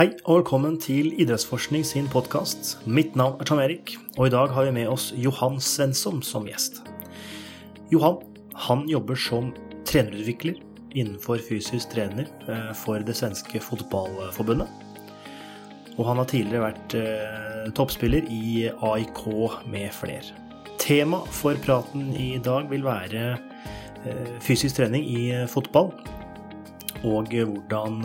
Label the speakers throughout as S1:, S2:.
S1: Hei og velkommen til Idrettsforskning sin podkast. Mitt navn er Tom Erik, og i dag har vi med oss Johan Svensson som gjest. Johan han jobber som trenerutvikler innenfor fysisk trener eh, for det svenske fotballforbundet. Og han har tidligere vært eh, toppspiller i AIK med fler. Tema for praten i dag vil være eh, fysisk trening i fotball, og hvordan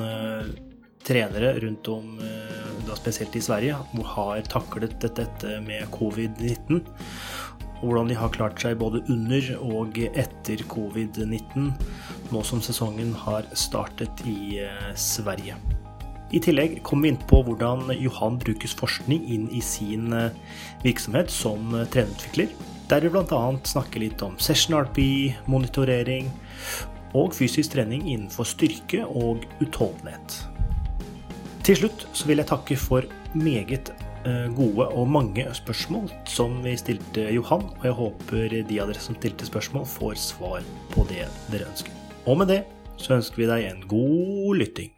S1: trenere rundt om, eh, da spesielt i Sverige, har taklet dette med covid-19. Og hvordan de har klart seg både under og etter covid-19, nå som sesongen har startet i eh, Sverige. I tillegg kommer vi inn på hvordan Johan brukes forskning inn i sin verksamhet virksomhet som eh, trenerutvikler. Der vi bl.a. snakker litt om session RP, monitorering og fysisk trening innenfor styrke og utholdenhet. Til slutt så vil jeg takke for meget eh, gode og mange spørsmål som vi stilte Johan, og jeg håper de av dere som stilte spørsmål, får svar på det dere ønsker. Og med det så ønsker vi deg en god lytting.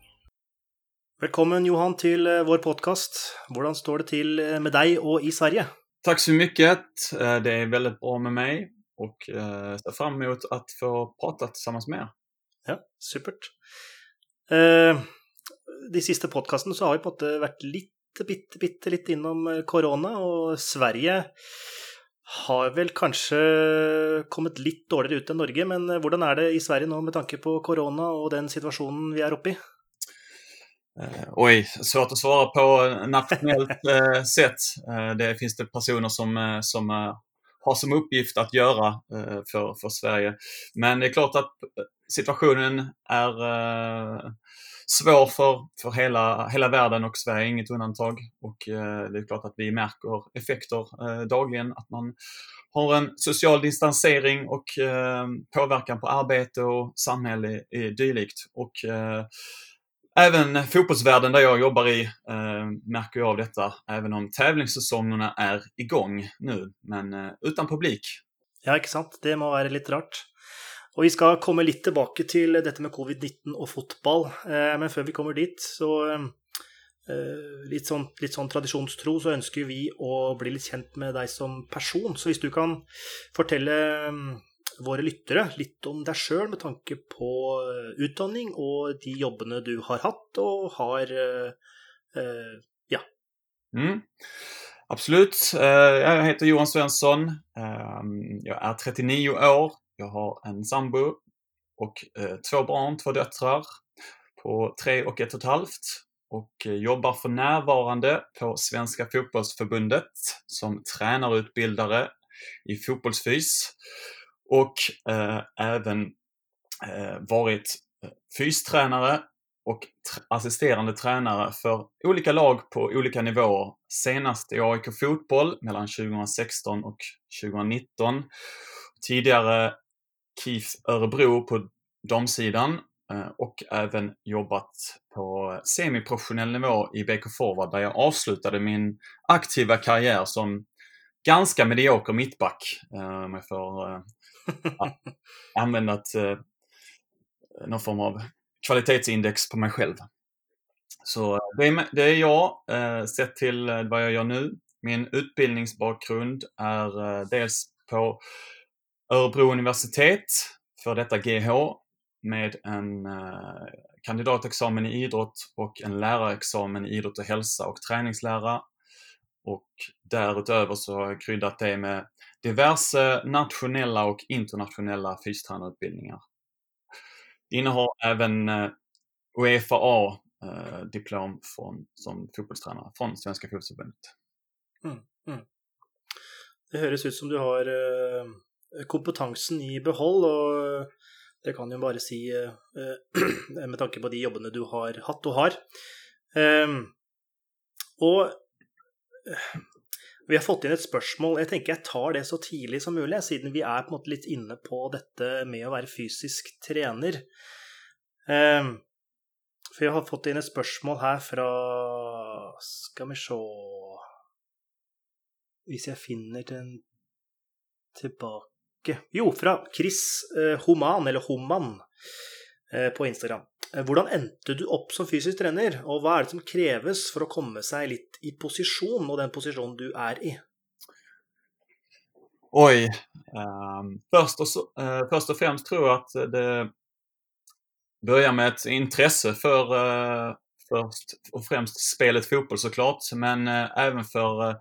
S1: Velkommen, Johan, til eh, vår podkast. Hvordan står det til eh, med deg og i Sverige?
S2: Tack så mycket. Det är väldigt bra med mig och ser fram emot att få prata tillsammans med er.
S1: Ja, supert. Eh, de siste podkastene så har vi på en måte vært litt, bitte, bitte litt innom eh, korona, og Sverige har vel kanskje kommet litt dårligere ut enn Norge, men eh, hvordan er det i Sverige nå med tanke på korona og den situasjonen vi er oppe i?
S2: Eh, Oj, svårt att svara på nationellt eh, sätt. Eh, Det finns det personer som, eh, som eh, har som uppgift att göra eh, för, för Sverige. Men det är klart att eh, situationen är eh, svår för, för hela, hela världen och Sverige är inget undantag. Och eh, det är klart att vi märker effekter eh, dagligen, att man har en social distansering och eh, påverkan på arbete och samhälle är dylikt. Och eh, Även fotbollsvärlden där jag jobbar i eh, märker jag av detta, även om tävlingssäsongerna är igång nu, men eh, utan publik.
S1: Ja, exakt. Det må vara lite rart. Og vi skal komme litt tilbake til dette med covid-19 og fotball, eh, men før vi kommer dit, så eh, eh litt, sånn, litt sånn tradisjonstro, så ønsker vi å bli litt kjent med deg som person. Så hvis du kan fortelle mm, våre lyttere litt om deg sjøl med tanke på eh, utdanning og de jobbene du har hatt og har Ja.
S2: Mm. Absolut. Jag heter Johan Svensson. Jag är 39 år. Jag har en sambo och eh, två barn, två döttrar på tre och ett och ett halvt och eh, jobbar för närvarande på Svenska fotbollsförbundet som tränarutbildare i fotbollsfys och eh, även eh, varit eh, fystränare och tr- assisterande tränare för olika lag på olika nivåer. Senast i AIK Fotboll mellan 2016 och 2019. Tidigare KIF Örebro på damsidan eh, och även jobbat på semiprofessionell nivå i BK Forward där jag avslutade min aktiva karriär som ganska medioker mittback. eh, Om jag får eh, använda ett, någon form av kvalitetsindex på mig själv. Så det är, det är jag, sett till vad jag gör nu. Min utbildningsbakgrund är dels på Örebro universitet, för detta GH, med en eh, kandidatexamen i idrott och en lärarexamen i idrott och hälsa och träningslära. Och därutöver så har jag kryddat det med diverse nationella och internationella fystränarutbildningar. Innehar även eh, Uefa-A-diplom eh, från, som fotbollstränare från Svenska fotbollsförbundet. Mm, mm.
S1: Det hörs ut som du har eh, Eh, kompetansen i behold, og eh, det kan jo bare si eh, med tanke på de jobbene du har hatt og har. Ehm, eh, og vi har fått inn et spørsmål. Jeg tenker jeg tar det så tidlig som mulig, siden vi er på en måte litt inne på dette med å være fysisk trener. Eh, for jeg har fått inn et spørsmål her fra Skal vi se Hvis jeg finner den tilbake Jo, fra Chris eh, Homan, eller Homan, eh, på Instagram. Eh, hvordan endte du opp som fysisk trener, og hva er det som kreves for å komme seg litt i posisjon, og den posisjonen du er i?
S2: Oj. Um, först, och så, uh, först och främst tror jag att det börjar med ett intresse för uh, först och främst spelet fotboll såklart, men uh, även för,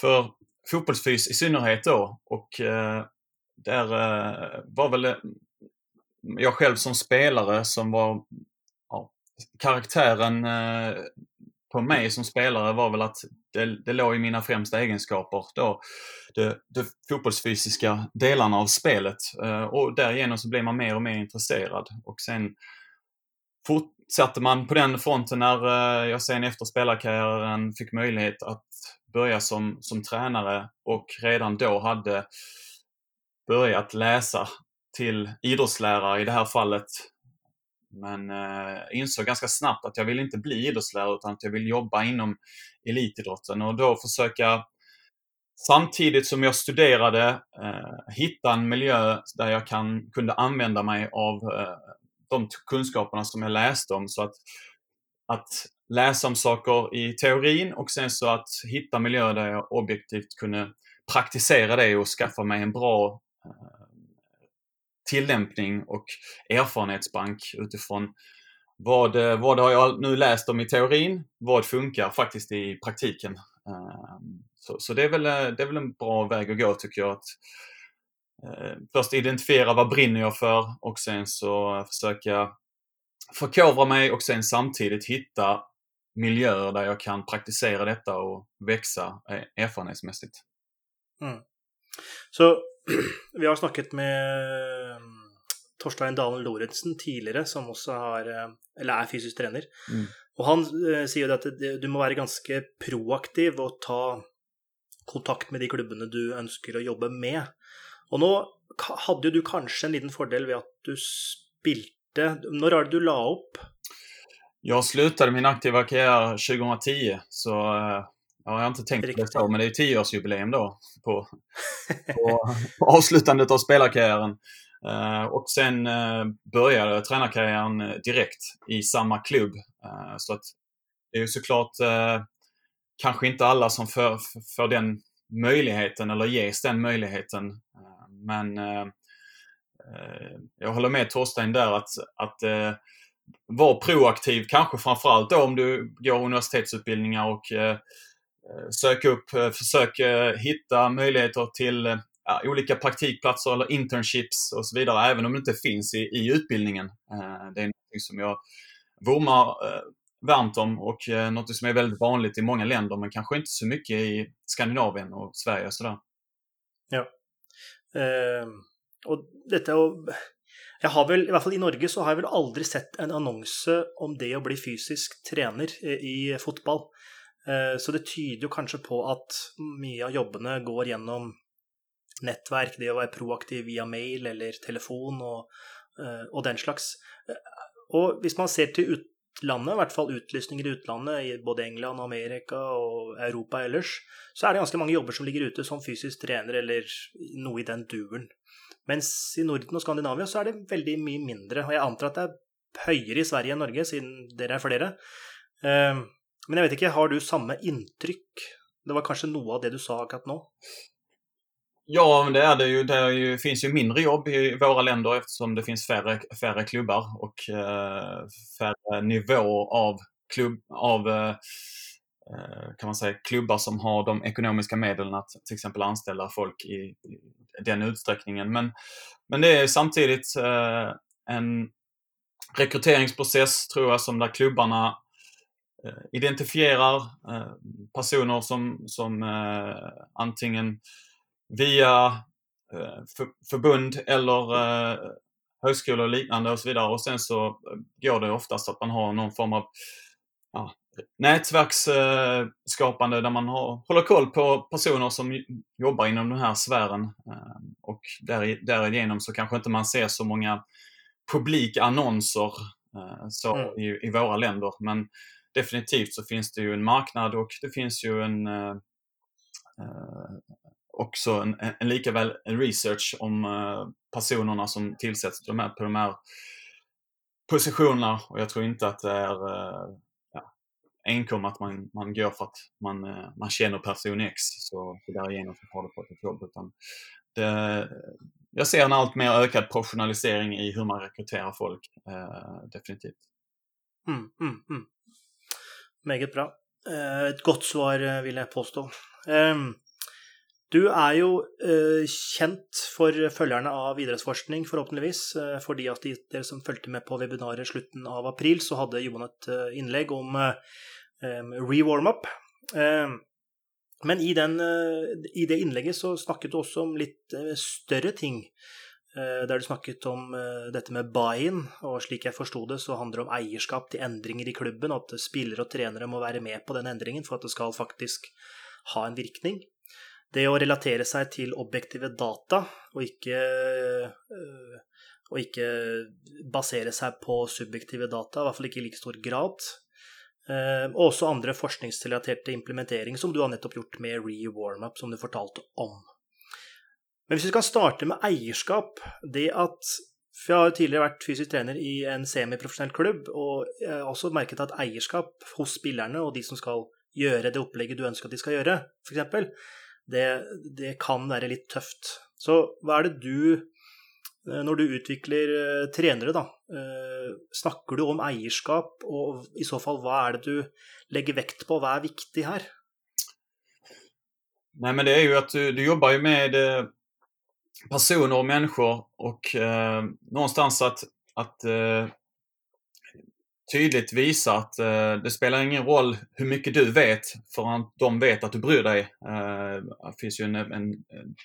S2: för fotbollsfys i synnerhet då. Och där eh, var väl eh, jag själv som spelare som var ja, karaktären eh, på mig som spelare var väl att det, det låg i mina främsta egenskaper då. de, de fotbollsfysiska delarna av spelet. Och därigenom så blev man mer och mer intresserad. Och sen fortsatte man på den fronten när jag sen efter spelarkarriären fick möjlighet att börja som, som tränare och redan då hade börjat läsa till idrottslärare i det här fallet men eh, insåg ganska snabbt att jag vill inte bli idrottslärare utan att jag vill jobba inom elitidrotten och då försöka samtidigt som jag studerade eh, hitta en miljö där jag kan, kunde använda mig av eh, de kunskaperna som jag läste om. Så att, att läsa om saker i teorin och sen så att hitta miljöer där jag objektivt kunde praktisera det och skaffa mig en bra Eh, tillämpning och erfarenhetsbank utifrån vad, eh, vad har jag nu läst om i teorin? Vad funkar faktiskt i praktiken? Ehm, så, så det, är väl, eh, det är väl en bra väg att gå tycker jag. Att, först identifiera vad brinner jag för och sen så försöka förkovra mig och sen samtidigt hitta miljöer där jag kan praktisera detta och växa erfarenhetsmässigt.
S1: Mm. Så vi har snakket med mm, Torstein Dalen Lorentzen tidligere, som også har, eh, eller er fysisk trener. Mm. Og han eh, sier jo at du må være ganske proaktiv og ta kontakt med de klubbene du ønsker å jobbe med. Og nå hadde jo du kanskje en liten fordel ved at du spilte Når er det du la opp?
S2: Jag slutade min aktiva karriär 2010, så eh, Ja, jag har inte tänkt på det så, men det är ju tioårsjubileum då på, på, på avslutandet av spelarkarriären. Uh, och sen uh, började tränarkarriären direkt i samma klubb. Uh, så att det är ju såklart kanske inte alla som får, får den möjligheten eller ges den möjligheten. men jag håller med Torstein där att, att vara proaktiv, kanske framförallt då om du går universitetsutbildningar och Eh, sök upp, eh, försök eh, hitta möjligheter till ja, olika praktikplatser eller internships och så vidare, även om det inte finns i, i utbildningen. Det är något som jag vurmar varmt om och något som är väldigt vanligt i många länder, men kanske inte så mycket i Skandinavien och Sverige. och Sådär.
S1: Ja. Eh, och detta och jag har väl, i alla fall i Norge så har jag väl aldrig sett en annons om det att bli fysisk tränare i fotboll. Eh, så det tyder jo kanskje på at mye av jobbene går gjennom nettverk, det å være proaktiv via mail eller telefon og, eh, og den slags. Eh, och og hvis man ser til utlandet, i hvert fall utlysninger i utlandet, i både England, Amerika og Europa ellers, så er det ganske mange jobber som ligger ute som fysisk trener eller noe i den duren. Mens i Norden og Skandinavia så er det veldig mye mindre. Og jeg antar at det er høyere i Sverige enn Norge, siden dere er flere. Men jag vet inte, har du samma intryck? Det var kanske något av det du sa akkurat nu?
S2: Ja, men det är det ju. Det är ju, finns ju mindre jobb i våra länder eftersom det finns färre, färre klubbar och eh, färre nivåer av, klubb, av eh, eh, kan man säga, klubbar som har de ekonomiska medlen att till exempel anställa folk i, i den utsträckningen. Men, men det är samtidigt eh, en rekryteringsprocess tror jag som där klubbarna Eh, identifierar eh, personer som, som eh, antingen via förbund eller högskolor och liknande och så vidare. Och sen så går det oftast att man har någon form av ja, nätverksskapande där man har, håller koll på personer som jobbar inom den här sfären. Och där, därigenom så kanske inte man ser så många publikannonser så mm. i, i våra länder. Men definitivt så finns det ju en marknad och det finns ju en eh, eh också en, en lika en research om eh, personerna som tillsätts de här, på de här positionerna och jag tror inte att det är eh, ja, enkom att man, man går för att man, eh, man känner person X så, så därigenom så har du fått ett jobb. Utan det, jag ser en allt mer ökad professionalisering i hur man rekryterar folk, eh, definitivt.
S1: Mm, mm, mm. Meget bra. Eh, et godt svar, eh, vil jeg påstå. Du er jo eh, kjent for følgerne av idrettsforskning, forhåpentligvis. Fordi at dere som fulgte med på webinaret slutten av april, så hadde Johan et innlegg om uh, um, re-warm-up. Men i, den, i, det innlegget så snakket du også om litt større ting. Eh, Der du snakket om eh, dette med buy-in, og slik jeg forsto det, så handler det om eierskap til endringer i klubben, og at spillere og trenere må være med på den endringen for at det skal faktisk ha en virkning det å relatere seg til objektive data, og ikke, eh, og ikke basere seg på subjektive data, i hvert fall ikke i like stor grad. Og også andre forskningsrelaterte implementering, som du har nettopp gjort med re-warmup, som du fortalte om. Men hvis vi skal starte med eierskap Det at For jeg har tidligere vært fysisk trener i en semiprofesjonell klubb, og jeg har også merket at eierskap hos spillerne og de som skal gjøre det opplegget du ønsker at de skal gjøre, f.eks., det, det, kan være litt tøft. Så hva er det du eh, Når du utvikler eh, trenere, da, eh, snakker du om eierskap, og i så fall, hva er det du legger vekt på? Hva er viktig her?
S2: Nej, men det är ju att du, du jobbar ju med personer och människor och eh, någonstans att, att eh, tydligt visa att eh, det spelar ingen roll hur mycket du vet förrän de vet att du bryr dig. Eh, det finns ju en, en,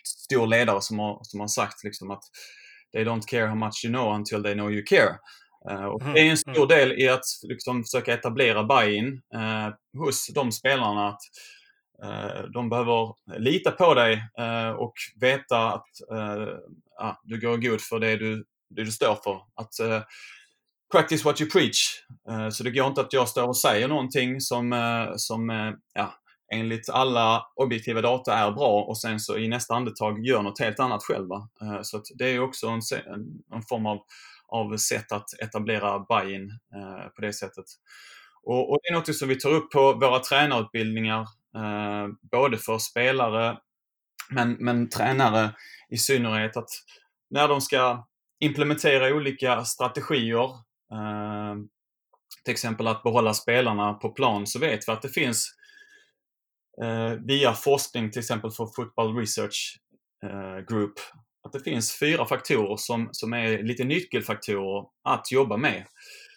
S2: stor ledare som har, som har sagt liksom att they don't care how much you know until they know you care. Och mm, det är en stor mm. del i att liksom, försöka etablera buy-in eh, hos de spelarna. att Eh, de behöver lita på dig eh, och veta att eh, ja, du går god för det du, det du står för. Att practice what you preach. Så det går inte att jag står och säger någonting som, som ja, enligt alla objektiva data är bra och sen så i nästa andetag gör något helt annat själva. Så det är också en, en form av, av sätt att etablera buy-in på det sättet. Och, och, det är något som vi tar upp på våra tränarutbildningar, Eh, både för spelare men, men tränare i synnerhet att när de ska implementera olika strategier Eh, till exempel att behålla spelarna på plan så vet vi att det finns eh, via forskning till exempel för Football Research eh, Group att det finns fyra faktorer som, som är lite nyckelfaktorer att jobba med.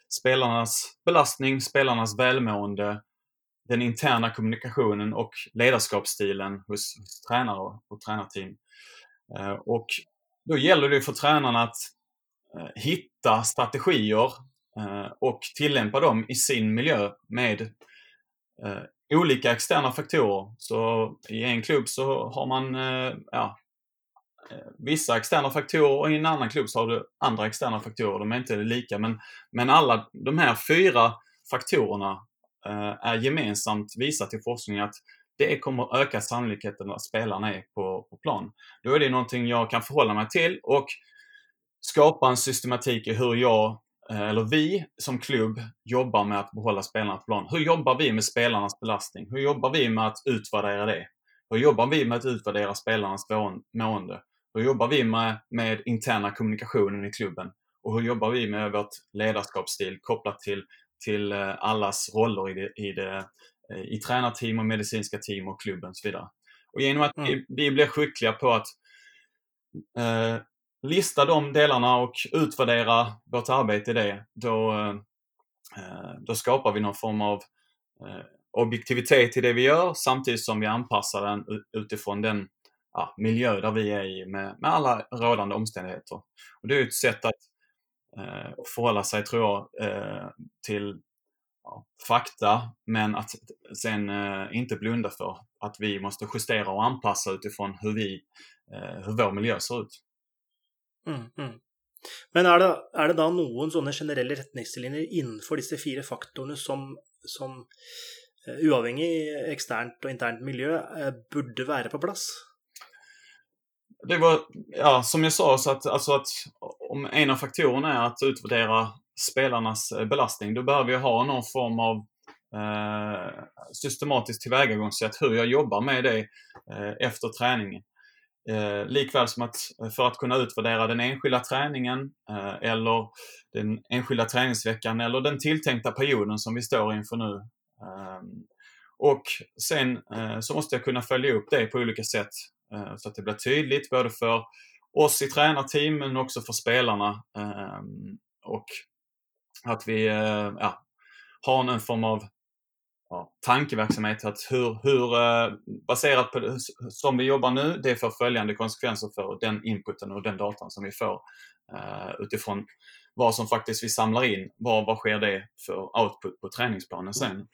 S2: Spelarnas belastning, spelarnas välmående, den interna kommunikationen och ledarskapsstilen hos, hos tränare och tränarteam. Eh, och då gäller det för tränarna att Eh, hitta strategier eh, och tillämpa dem i sin miljö med eh, olika externa faktorer. Så i en klubb så har man eh, ja, eh, vissa externa faktorer och i en annan klubb så har du andra externa faktorer. De är inte lika men, men alla de här fyra faktorerna Eh, är gemensamt visat i forskningen att det kommer öka sannolikheten att spelarna är på, på plan. Då är det någonting jag kan förhålla mig till och skapa en systematik i hur jag, eh, eller vi som klubb, jobbar med att behålla spelarna på plan. Hur jobbar vi med spelarnas belastning? Hur jobbar vi med att utvärdera det? Hur jobbar vi med att utvärdera spelarnas mående? Hur jobbar vi med, med interna kommunikationen i klubben? Och hur jobbar vi med vårt ledarskapsstil kopplat till, till eh, allas roller i, det, i, det, eh, i tränarteam och medicinska team och klubben och så vidare. Och genom att mm. vi, vi blir skickliga på att eh, lista de delarna och utvärdera vårt arbete i det, då, eh, då skapar vi någon form av eh, objektivitet i det vi gör samtidigt som vi anpassar den utifrån den ja, miljö där vi är i med, med alla rådande omständigheter. Och det är ett sätt att eh, förhålla sig, tror jag, eh, till ja, fakta men att sen eh, inte blunda för att vi måste justera och anpassa utifrån hur, vi, eh, hur vår miljö ser ut.
S1: Mm, mm. Men är det, är det, då någon sådana generella retningslinjer innenfor dessa fyra faktorene som, som uh, externt och internt miljö uh, vara på plats?
S2: Det var, ja, som jag sa, så att, alltså att om en av faktorerna är att utvärdera spelarnas eh, belastning, då behöver jag ha någon form av eh, systematiskt tillvägagångssätt hur jag jobbar med det eh, efter träningen. Eh, likväl som att eh, för att kunna utvärdera den enskilda träningen eh, eller den enskilda träningsveckan eller den tilltänkta perioden som vi står inför nu. Eh, och sen eh, så måste jag kunna följa upp det på olika sätt så att det blir tydligt både för oss i tränarteam men också för spelarna. Ehm, och att vi eh, ja, har en form av ja, tankeverksamhet. Att hur, hur, baserat på det, som vi jobbar nu, det får följande konsekvenser för den inputen och den datan som vi får utifrån vad som faktiskt vi samlar in. Vad, vad sker det för output på träningsplanen sen?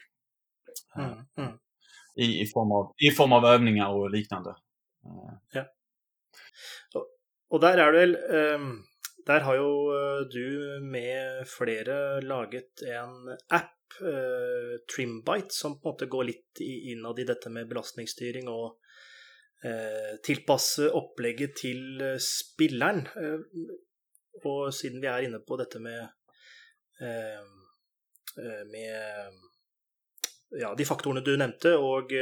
S2: Mm, mm. I, i, form av, I form av övningar och liknande.
S1: Ja. Och, och där det vel um, Der har jo eh, du med flere laget en app, uh, Trimbite, som på en måte går litt innad i dette med belastningsstyring og uh, tilpasse opplegget til spilleren. Uh, og siden vi er inne på dette med med ja, de faktorene du nevnte, og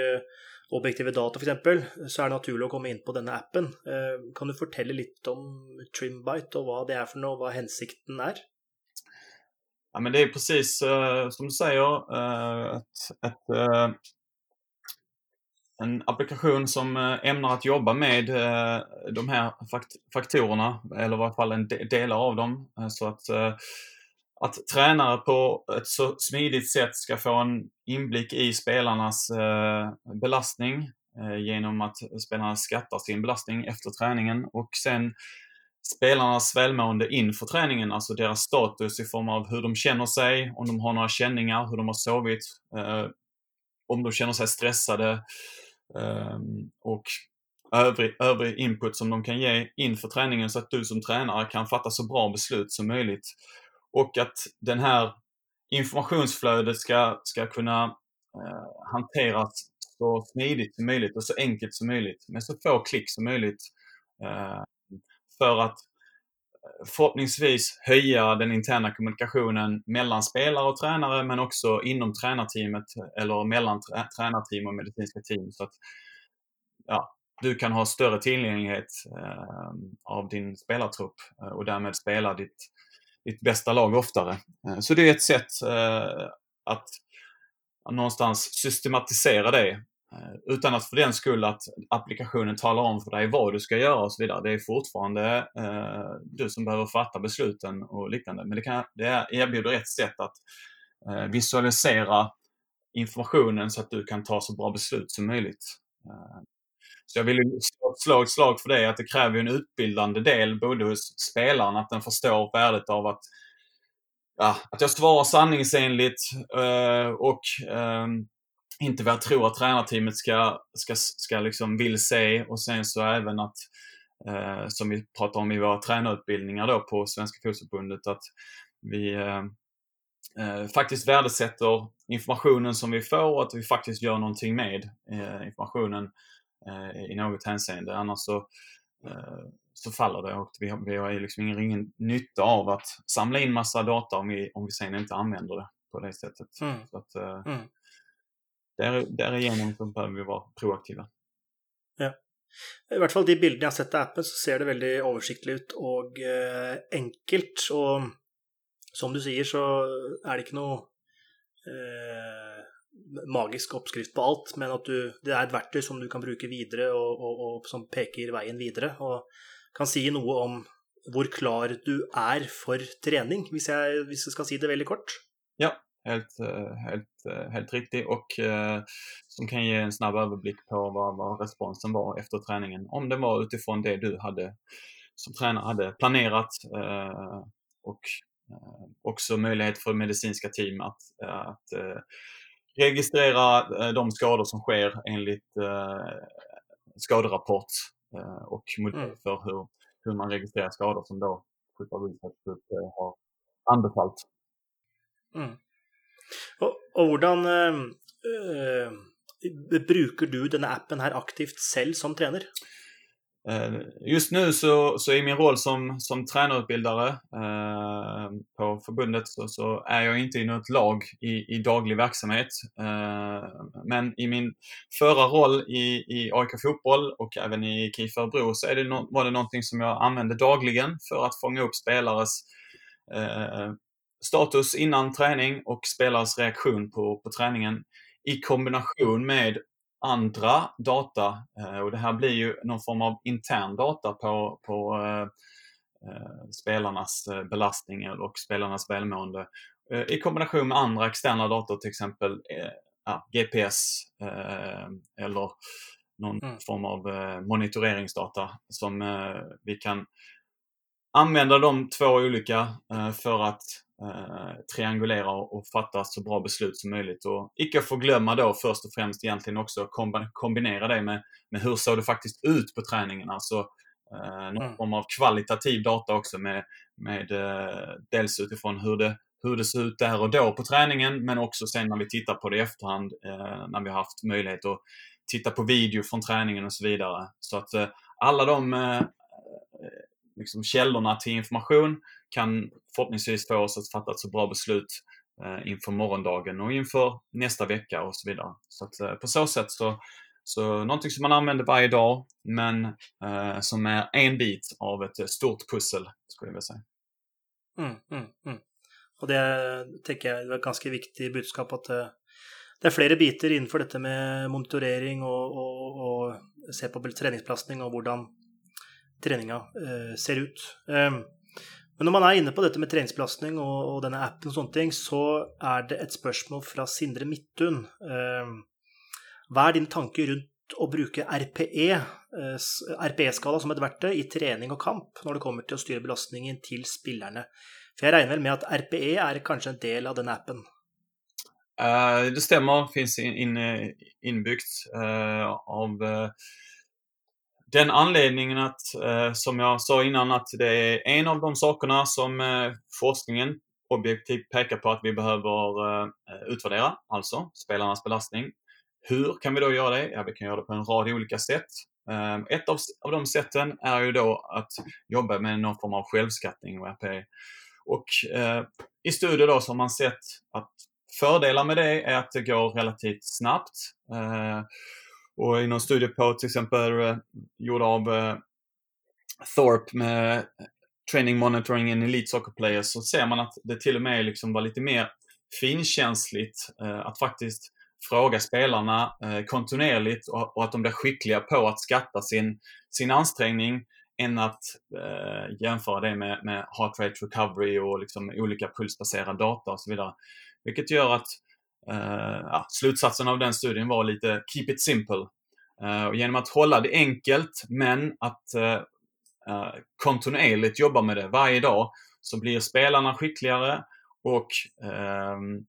S1: objektive data f.eks., så er det naturlig å komme inn på denne appen. Eh, kan du fortelle litt om Trimbite og hva det er for noe, hva hensikten är?
S2: Ja, men det är precis uh, som du säger, uh, eh, ett, ett, uh, en applikation som ämnar att jobba med de här fakt faktorerna, eller i varje fall en de delar av dem. Så att att tränare på ett så smidigt sätt ska få en inblick i spelarnas eh, belastning eh, genom att spelarna skattar sin belastning efter träningen och sen spelarnas välmående inför träningen, alltså deras status i form av hur de känner sig, om de har några känningar, hur de har sovit, eh, om de känner sig stressade eh, och övrig, övrig input som de kan ge inför träningen så att du som tränare kan fatta så bra beslut som möjligt och att den här informationsflödet ska, ska kunna eh, hanteras så smidigt som möjligt och så enkelt som möjligt med så få klick som möjligt. Eh, för att eh, förhoppningsvis höja den interna kommunikationen mellan spelare och tränare men också inom tränarteamet eller mellan tränarteam och medicinska team. Så att, ja, du kan ha större tillgänglighet eh, av din spelartrupp eh, och därmed spela ditt, ditt bästa lag oftare. Eh, så det är ett sätt eh, att någonstans systematisera det eh, utan att för den skull att applikationen talar om för dig vad du ska göra och så vidare. Det är fortfarande du som behöver fatta besluten och liknande. Men det, kan, det erbjuder ett sätt att visualisera informationen så att du kan ta så bra beslut som möjligt. Så jag vill slå ett slag för det, att det kräver en utbildande del både hos spelaren, att den förstår värdet av att, ja, att jag svarar sanningsenligt eh, och eh, inte vad jag tror att tränarteamet ska, ska, ska liksom vill se. Och sen så även att, eh, som vi pratar om i våra tränarutbildningar då på Svenska Fotbollförbundet, att vi eh, eh, faktiskt värdesätter informationen som vi får och att vi faktiskt gör någonting med eh, informationen. Eh, i något hänseende. Annars så, eh, så faller det och vi har, vi har liksom ingen, ingen nytta av att samla in massa data om vi, om vi sen inte använder det på det sättet. Mm. Så att, eh, mm. där, därigenom så behöver vi vara proaktiva.
S1: Ja. I hvert fall de bildene jeg har sett av appen, så ser det veldig oversiktlig ut og eh, enkelt. Og som du sier, så er det ikke noe eh, magisk oppskrift på alt, men at du, det er et verktøy som du kan bruke videre, og, og, og, som peker veien videre. Og kan si noe om hvor klar du er for trening, hvis jeg, hvis jeg skal si det veldig kort.
S2: Ja, helt, helt, helt riktigt och eh, som kan ge en snabb överblick på vad, vad responsen var efter träningen. Om det var utifrån det du hade som tränare hade planerat eh, och eh, också möjlighet för medicinska team att, att eh, registrera eh, de skador som sker enligt eh, skaderapport eh, och modell mm. för hur, hur man registrerar skador som då Football Research har anbefallt.
S1: Mm. Och, och hvordan eh, bruker du denne appen här aktivt själv som tränare?
S2: Eh, just nu så, så i min roll som, som tränarutbildare eh, på förbundet så, så, är jag inte i något lag i, i daglig verksamhet. Eh, men i min förra roll i, i AIK Fotboll och även i KIF Örebro så är det no, var det någonting som jag använde dagligen för att fånga upp spelares eh, status innan träning och spelares reaktion på, på träningen i kombination med andra data eh, och det här blir ju någon form av intern data på, på eh, eh spelarnas belastning och spelarnas välmående i kombination med andra externa data, till exempel eh, GPS eller någon mm. form av monitoreringsdata som vi kan använda de två olika för att triangulera och fatta så bra beslut som möjligt. Och icke förglömma då först och främst egentligen också kombinera det med, med hur såg det faktiskt ut på träningen. Alltså eh, någon mm. form av kvalitativ data också med, med eh, dels utifrån hur det, hur det ser ut där och då på träningen men också sen när vi tittar på det i efterhand eh, när vi har haft möjlighet att titta på video från träningen och så vidare. Så att eh, alla de eh, liksom källorna till information kan förhoppningsvis få oss att fatta ett så bra beslut eh, inför morgondagen och inför nästa vecka och så vidare. Så att, eh, på så sätt så, så någonting som man använder varje dag men eh, som är en bit av ett stort pussel, skulle jag vilja säga.
S1: Mm, mm, mm. Och det tycker jag är ett ganska viktigt budskap att det, det är flera bitar inför detta med monitorering och, och, och se på träningsbelastning och hur träningen eh, ser ut. Um, men når man er inne på dette med treningsbelastning og, og denne appen, og sånne ting, så er det et spørsmål fra Sindre Midtun. Eh, hva er din tanke rundt å bruke RPE, eh, RPE-skala som et verktøy i trening og kamp når det kommer til å styre belastningen til spillerne? For jeg regner vel med at RPE er kanskje en del av den appen?
S2: Uh, det stämmer, finns in, in, inbyggt uh, av uh, den anledningen att, eh, som jag sa innan, att det är en av de sakerna som eh, forskningen objektivt pekar på att vi behöver eh, utvärdera, alltså spelarnas belastning. Hur kan vi då göra det? Ja, vi kan göra det på en rad olika sätt. Eh, ett av, av de sätten är ju då att jobba med någon form av självskattning och RPE. Och eh, i studier då så har man sett att fördelar med det är att det går relativt snabbt. Eh, och i någon studie på till exempel eh, gjord av eh, Thorpe med eh, training monitoring in elite soccer players så ser man att det till och med liksom var lite mer finkänsligt att faktiskt fråga spelarna kontinuerligt och, och, att de blir skickliga på att skatta sin, sin ansträngning än att eh, jämföra det med, med heart rate recovery och liksom olika pulsbaserad data och så vidare. Vilket gör att Eh, ja, slutsatsen av den studien var lite keep it simple. Uh, och genom att hålla det enkelt men att uh, kontinuerligt jobba med det varje dag så blir spelarna skickligare och ehm,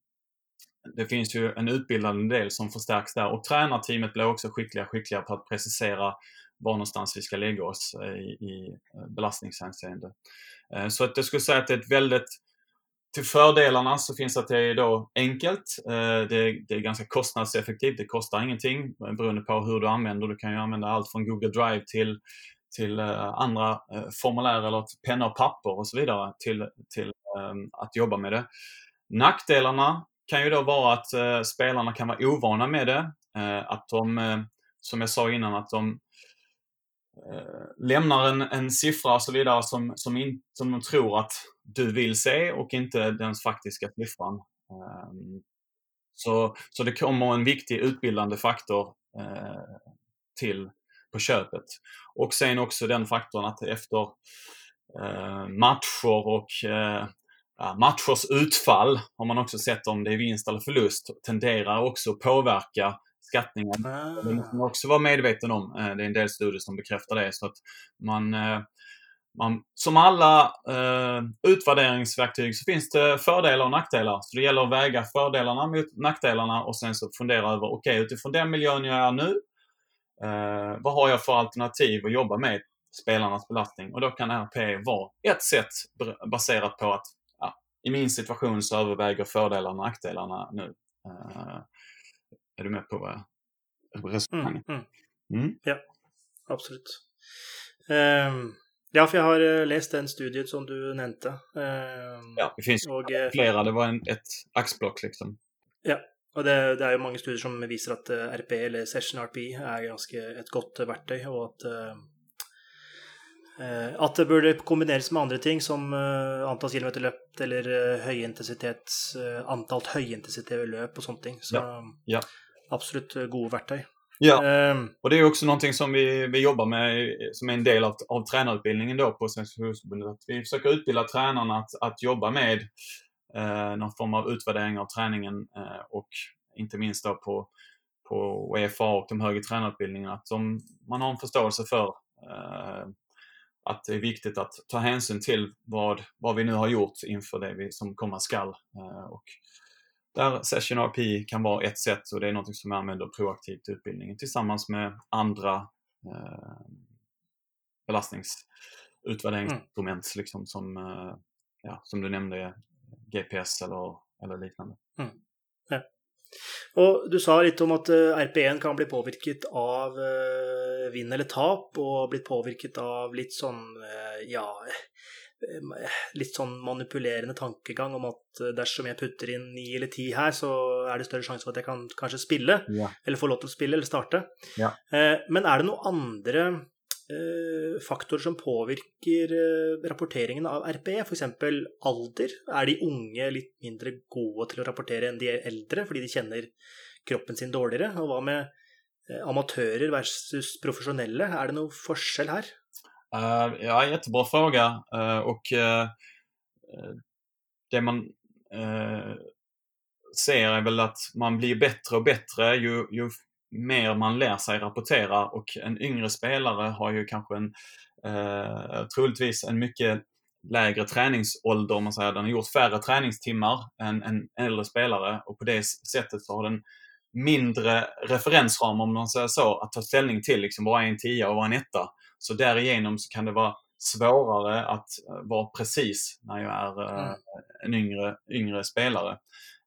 S2: det finns ju en utbildande del som förstärks där och tränarteamet blir också skickligare skickligare på att precisera var någonstans vi ska lägga oss i, i belastningshänseende. Så att jag skulle säga att det är ett väldigt till fördelarna så finns att det är då enkelt. Eh, det är, det är ganska kostnadseffektivt. Det kostar ingenting eh, beroende på hur du använder. Du kan ju använda allt från Google Drive till, till eh, andra formulär eller penna och papper och så vidare till, till ehm, att jobba med det. Nackdelarna kan ju då vara att spelarna kan vara ovana med det. Att de, som jag sa innan, att de Eh, lämnar en, en siffra och så vidare som, som, in, som de tror att du vill se och inte den faktiska siffran. Ehm, så, så det kommer en viktig utbildande faktor eh, till på köpet. Och sen också den faktorn att efter eh, matcher och matchers utfall har man också sett om det är vinst eller förlust tenderar också påverka skattningen. Det måste man också vara medveten om. Det är en del studier som bekräftar det. Så att man man, som alla eh, utvärderingsverktyg så finns det fördelar och nackdelar. Så det gäller att väga fördelarna mot nackdelarna och sen så fundera över, okej okay, utifrån den miljön jag är nu, eh, vad har jag för alternativ att jobba med spelarnas belastning? Och då kan RP vara ett sätt baserat på att ja, i min situation så överväger fördelarna och nackdelarna nu. Eh, är du med på resonemanget?
S1: Mm, mm. mm. Ja, absolut. Uh, ja, for jeg har eh, lest den studien som du nevnte. Uh,
S2: ja, det finnes og, flere. Det var en, et aksblokk, liksom.
S1: Ja, og det, det, er jo mange studier som viser at RP, eller Session RP, er ganske et godt verktøy, og at at det burde kombineres med andre ting, som antall kilometer løpt eller høyintensitet, antall høyintensitet løp og sånne ting. Så ja. Ja. Absolutt gode verktøy.
S2: Ja, um, och det är också någonting som vi, vi jobbar med som är en del av, av tränarutbildningen då på Svenska Fotbollförbundet. Vi försöker utbilda tränarna att, att jobba med eh, någon form av utvärdering av träningen eh, och inte minst då på, på UEFA och de högre tränarutbildningarna. Att de, man har en förståelse för eh, att det är viktigt att ta hänsyn till vad, vad vi nu har gjort inför det vi, som komma skall. Eh, och där Session RP kan vara ett sätt och det är något som jag använder proaktivt i utbildningen tillsammans med andra eh, belastningsutvärderingsinstrument mm. liksom, som, eh, ja, som du nämnde, GPS eller, eller liknande. Mm.
S1: Ja. Og Du sa litt om at eh, RP1 kan bli påvirket av uh, vinn eller tap, og blitt påvirket av litt sånn uh, ja Eh, litt sånn manipulerende tankegang om at eh, dersom jeg putter inn ni eller ti her, så er det større sjanse for at jeg kan kanskje spille, ja. eller få lov til å spille eller starte. Ja. Eh, men er det noen andre faktorer som påvirker rapporteringen av RPE? F.eks. alder? Er de unge litt mindre gode til å rapportere enn de eldre fordi de kjenner kroppen sin dårligere? Og hva med amatører versus profesjonelle? Er det noe forskjell her?
S2: Uh, ja, jättebra fråga. Uh, och uh, det man ser är väl att man blir bättre och bättre ju, ju mer man lär sig rapportera och en yngre spelare har ju kanske en troligtvis en mycket lägre träningsålder, om man säger. Den har gjort färre träningstimmar än en äldre spelare och på det sättet så har den mindre referensram, om man säger så, att ta ställning till. Liksom, vad är en tia och vad är en etta? Så därigenom så kan det vara svårare att eh, vara precis när jag är eh, mm. en yngre, yngre spelare.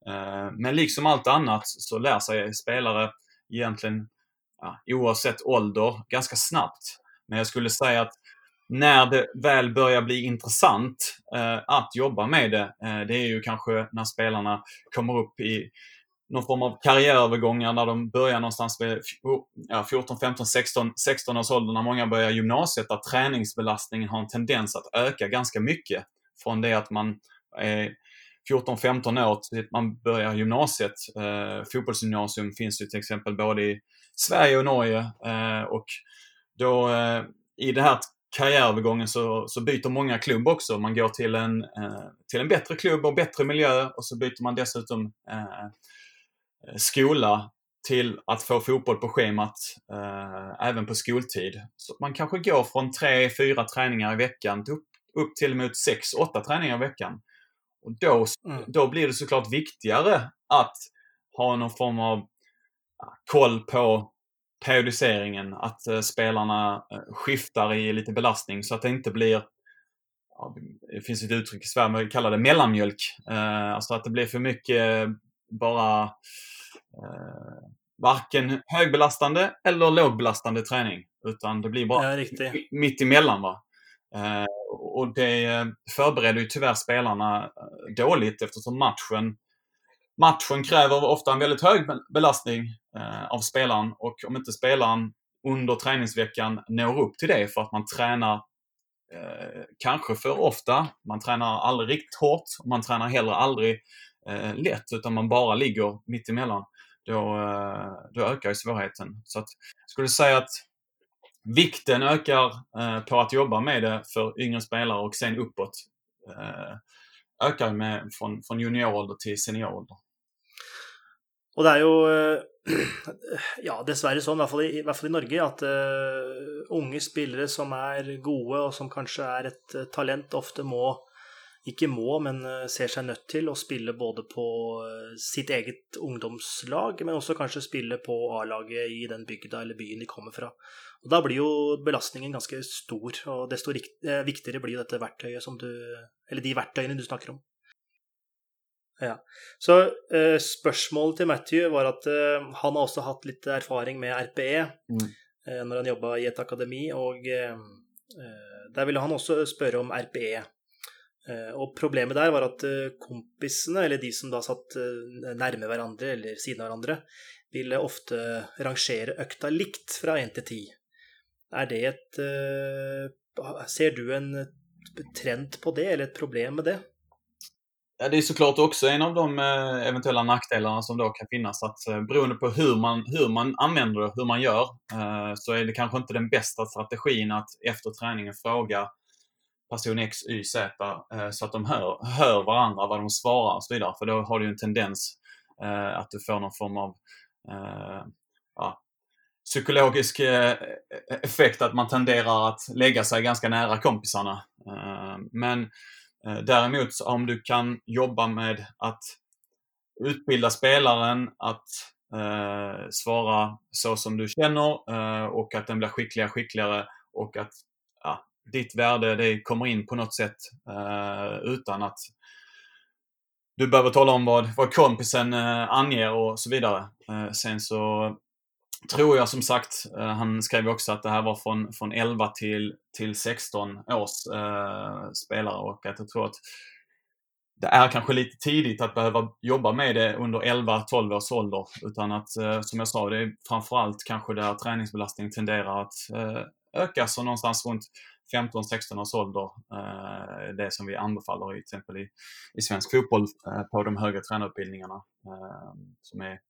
S2: Eh, men liksom allt annat så lär sig spelare egentligen ja, oavsett ålder ganska snabbt. Men jag skulle säga att när det väl börjar bli intressant eh, att jobba med det, eh, det är ju kanske när spelarna kommer upp i någon form av karriärövergångar när de börjar någonstans vid oh, ja, 14, 15, 16, 16 års ålder när många börjar gymnasiet där träningsbelastningen har en tendens att öka ganska mycket. Från det att man är 14-15 år till att man börjar gymnasiet. Eh, fotbollsgymnasium finns ju till exempel både i Sverige och Norge eh, och då eh, i den här karriärövergången så, så byter många klubb också. Man går till en, eh, till en bättre klubb och bättre miljö och så byter man dessutom Eh, skola till att få fotboll på schemat eh, även på skoltid. Så man kanske går från tre, fyra träningar i veckan upp, upp till mot sex, åtta träningar i veckan. Och då, mm. då blir det såklart viktigare att ha någon form av koll på periodiseringen, att eh, spelarna eh, skiftar i lite belastning så att det inte blir ja, det finns ett uttryck i Sverige, man kallar det mellanmjölk. Eh, alltså att det blir för mycket bara eh, varken högbelastande eller lågbelastande träning. Utan det blir bara ja, mitt emellan. Va? Eh, och det förbereder ju tyvärr spelarna eh, dåligt eftersom matchen Matchen kräver ofta en väldigt hög belastning eh, av spelaren och om inte spelaren under träningsveckan når upp till det för att man tränar eh, kanske för ofta, man tränar aldrig riktigt hårt, man tränar heller aldrig eh, lätt utan man bara ligger mitt emellan, då, eh, då ökar ju svårigheten. Så att, jag skulle säga att vikten ökar eh, på att jobba med det för yngre spelare och sen uppåt eh, ökar med, från, från juniorålder till seniorålder.
S1: Och det är ju, eh, ja, dessverre sånn, i hvert fall i, i, hvert fall i Norge, at uh, eh, unge spelare som är gode, och som kanske är ett eh, talent, ofta må ikke må, men eh, ser seg nødt til å spille både på eh, sitt eget ungdomslag, men også kanskje spille på A-laget i den bygda eller byen de kommer fra. Og Da blir jo belastningen ganske stor, og desto eh, viktigere blir jo dette verktøyet som du Eller de verktøyene du snakker om. Ja. Så spørsmålet til Matthew var at han har også hatt litt erfaring med RPE. Mm. når han jobba i et akademi. Og der ville han også spørre om RPE. Eh, og problemet der var at eh, kompisene, eller de som da satt eh, nærme hverandre eller siden av hverandre, ville ofte rangere økta likt fra én til ti. Er det et Ser du en trend på det, eller et problem med det?
S2: Ja, det är såklart också en av de eventuella nackdelarna som då kan finnas. Att beroende på hur man, hur man använder det, hur man gör, så är det kanske inte den bästa strategin att efter träningen fråga person X, Y, Z eh, så att de hör, hör varandra, vad de svarar och så vidare. För då har du en tendens eh, att du får någon form av eh, ja, psykologisk effekt att man tenderar att lägga sig ganska nära kompisarna. Men Eh, däremot om du kan jobba med att utbilda spelaren att eh, svara så som du känner eh, och att den blir skickligare skickligare och att ditt värde det kommer in på något sätt eh, utan att du behöver tala om vad, vad kompisen eh, anger och så vidare. Eh, sen så tror jag som sagt, eh, han skrev också att det här var från, från 11 till, till 16 års eh, spelare och att jag tror att det är kanske lite tidigt att behöva jobba med det under 11-12 års ålder. Utan att, eh, som jag sa, det är framförallt kanske där träningsbelastning tenderar att eh, öka. Så någonstans runt 15-16 års ålder. Eh, det som vi anbefaller i, till exempel i, i svensk fotboll eh, på de högre tränarutbildningarna. Eh, som är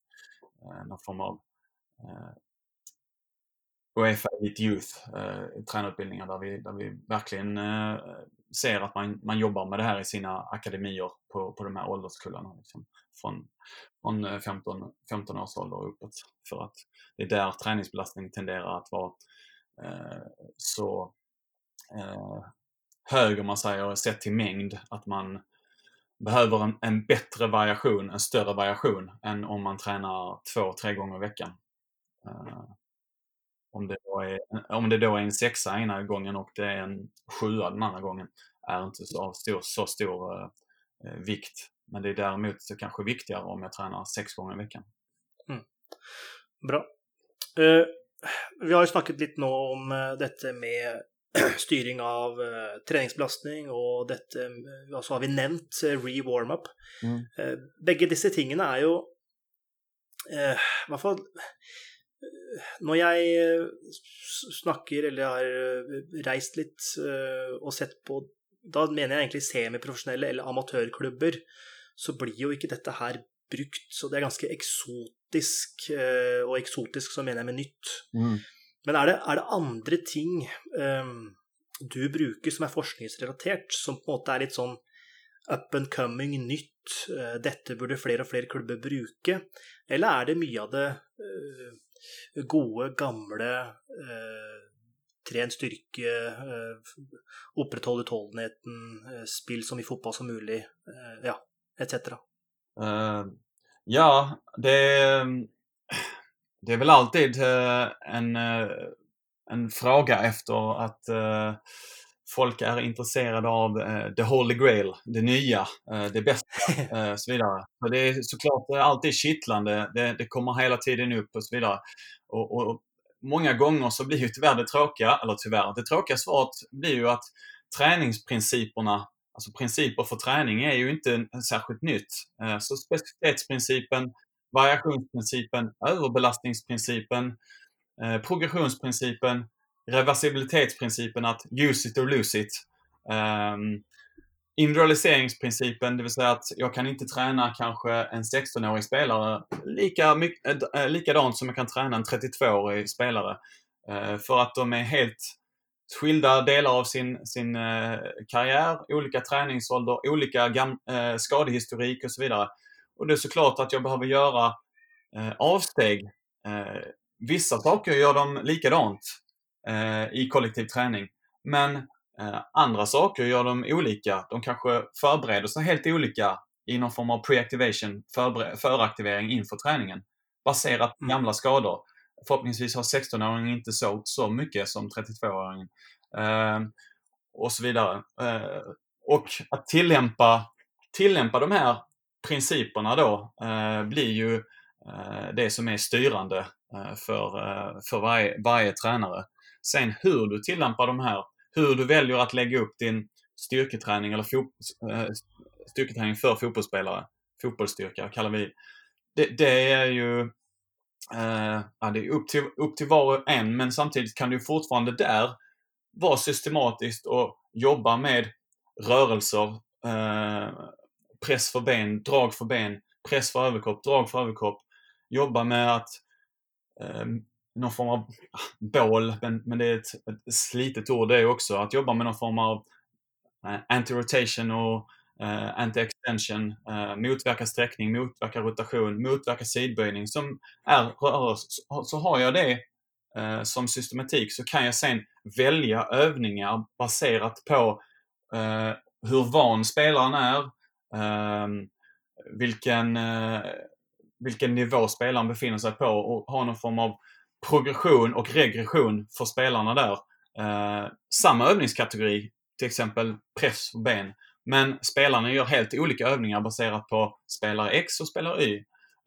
S2: eh, någon form av eh, Uefa Elite Youth eh, tränarutbildningar där vi, där vi verkligen eh, ser att man, man jobbar med det här i sina akademier på, på de här ålderskullarna. Liksom, från från eh, 15, 15 års ålder och uppåt. För att det är där träningsbelastningen tenderar att vara eh, så eh, hög om man säger sett till mängd att man behöver en, en, bättre variation, en större variation än om man tränar två, tre gånger i veckan. Eh, om, det då är, om det då är en sexa ena gången och det är en sjua den andra gången är inte så stor, så stor eh, eh, vikt. Men det är däremot så kanske viktigare om jag tränar sex gånger i veckan.
S1: Mm. Bra. Uh, vi har ju snackat lite nu om eh, detta med styrning av uh, treningsbelastning, og dette uh, så har vi nevnt uh, re-warm-up. Mm. Uh, begge disse tingene er jo I hvert fall Når jeg snakker eller har reist litt og sett på Da mener jeg egentlig semiprofesjonelle eller amatørklubber. Så blir jo ikke dette her brukt, så det er ganske eksotisk. Og eksotisk så mener jeg med nytt. Mm. Men er det, er det andre ting um, du bruker som er forskningsrelatert, som på en måte er litt sånn up and coming, nytt, uh, dette burde flere og flere klubber bruke? Eller er det mye av det uh, gode, gamle eh, uh, tren styrke, opprettholde utholdenheten, spill så mye fotball som mulig, ja, etc.?
S2: ja, det ehm, det är väl alltid eh, en, eh, en fråga efter att eh, folk är intresserade av the holy grail, det nya, det bästa och så vidare. För det är såklart alltid kittlande, det, det kommer hela tiden upp och så vidare. Och, och, många gånger så blir ju tyvärr det tråkiga, eller tyvärr, det tråkiga svaret blir ju att träningsprinciperna, alltså principer för träning är ju inte särskilt nytt. Så specificitetsprincipen, variationsprincipen, överbelastningsprincipen, eh, progressionsprincipen, reversibilitetsprincipen att use it or lose it. Um, individualiseringsprincipen, det vill säga att jag kan inte träna kanske en 16-årig spelare lika mycket, äh, eh, likadant som jag kan träna en 32-årig spelare. Uh, för att de är helt skilda delar av sin, sin uh, karriär, olika träningsålder, olika gam, skadehistorik och så vidare. Och det är såklart att jag behöver göra eh, avsteg. Eh, vissa saker gör de likadant eh, i kollektiv träning. Men eh, andra saker gör de olika. De kanske förbereder sig helt olika i någon form av pre-activation, föraktivering inför träningen. Baserat på mm. gamla skador. Förhoppningsvis har 16-åringen inte så, så mycket som 32-åringen. Eh, och så vidare. Eh, och att tillämpa, tillämpa de här principerna då eh, blir ju eh, det som är styrande eh, för, eh, för varje, varje tränare. Sen hur du tillämpar de här, hur du väljer att lägga upp din styrketräning eller fot, eh, styrketräning för fotbollsspelare, fotbollsstyrka kallar vi det. Det är ju eh, ja, det är upp, till, upp till var och en, men samtidigt kan du fortfarande där vara systematiskt och jobba med rörelser, eh, press för ben, drag för ben, press för överkropp, drag för överkropp. Jobba med att eh, någon form av ah, bål, men, men det är ett, ett slitet ord det också. Att jobba med någon form av eh, anti-rotation och eh, anti-extension, eh, motverka sträckning, motverka rotation, motverka sidböjning som är rörelse. Så, så har jag det eh, som systematik så kan jag sen välja övningar baserat på eh, hur van spelaren är, Ehm, vilken, eh, vilken nivå spelaren befinner sig på och ha någon form av progression och regression för spelarna där. Eh, samma övningskategori, till exempel press och ben. Men spelarna gör helt olika övningar baserat på spelare X och spelare Y.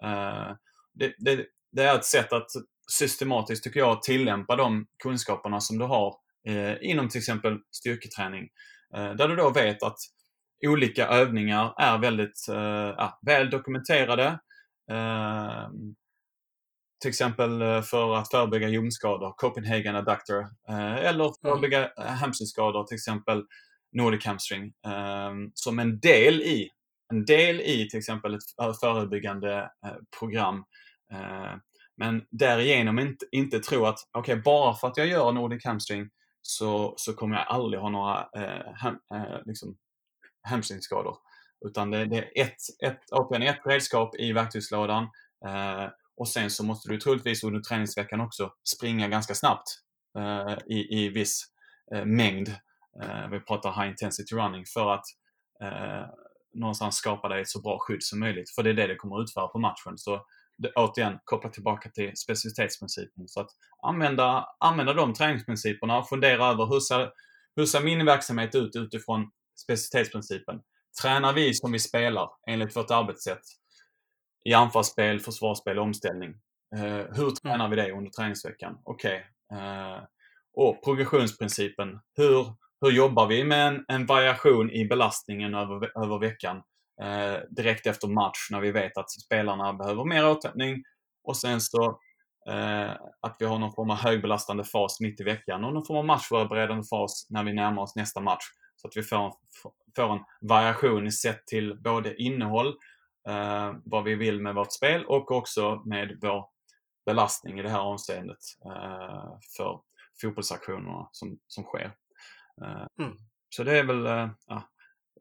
S2: Eh, det, det, det, är ett sätt att systematiskt, tycker jag, tillämpa de kunskaperna som du har eh, inom till exempel styrketräning. Eh, där du då vet att olika övningar är väldigt eh, väl dokumenterade. Ehm, till exempel eh, för att förebygga ljumskador, Copenhagen adductor, eh, eller mm. förebygga mm. hamstringskador, till exempel Nordic hamstring, ehm, som en del i en del i till exempel ett förebyggande program. Men därigenom inte, inte tro att, okej, okay, bara för att jag gör Nordic hamstring så, så kommer jag aldrig ha några eh, ham, eh, liksom, hamstringskador. Utan det, det, är ett, ett, återigen ett redskap i verktygslådan eh, och sen så måste du troligtvis under träningsveckan också springa ganska snabbt eh, i, i viss eh, mängd. Eh, vi pratar high intensity running för att eh, någonstans skapa dig ett så bra skydd som möjligt. För det är det du kommer utföra på matchen. Så det, återigen koppla tillbaka till specificitetsprincipen. Så att använda, använda de träningsprinciperna och fundera över hur ser, hur ser min verksamhet ut utifrån specificitetsprincipen? Tränar vi som vi spelar enligt vårt arbetssätt i anfallsspel, försvarsspel och omställning? Eh, hur mm. tränar vi det under träningsveckan? Okej. Okay. Eh, och progressionsprincipen. Hur, hur jobbar vi med en, en variation i belastningen över, över veckan? Eh, direkt efter match när vi vet att spelarna behöver mer återhämtning och sen så eh, att vi har någon form av högbelastande fas mitt i veckan och någon form av matchförberedande fas när vi närmar oss nästa match. Så att vi får, får en variation i sett till både innehåll, eh, vad vi vill med vårt spel och också med vår belastning i det här avseendet eh, för fotbollsaktionerna som, som sker. Eh, mm. Så det är väl, eh, ja,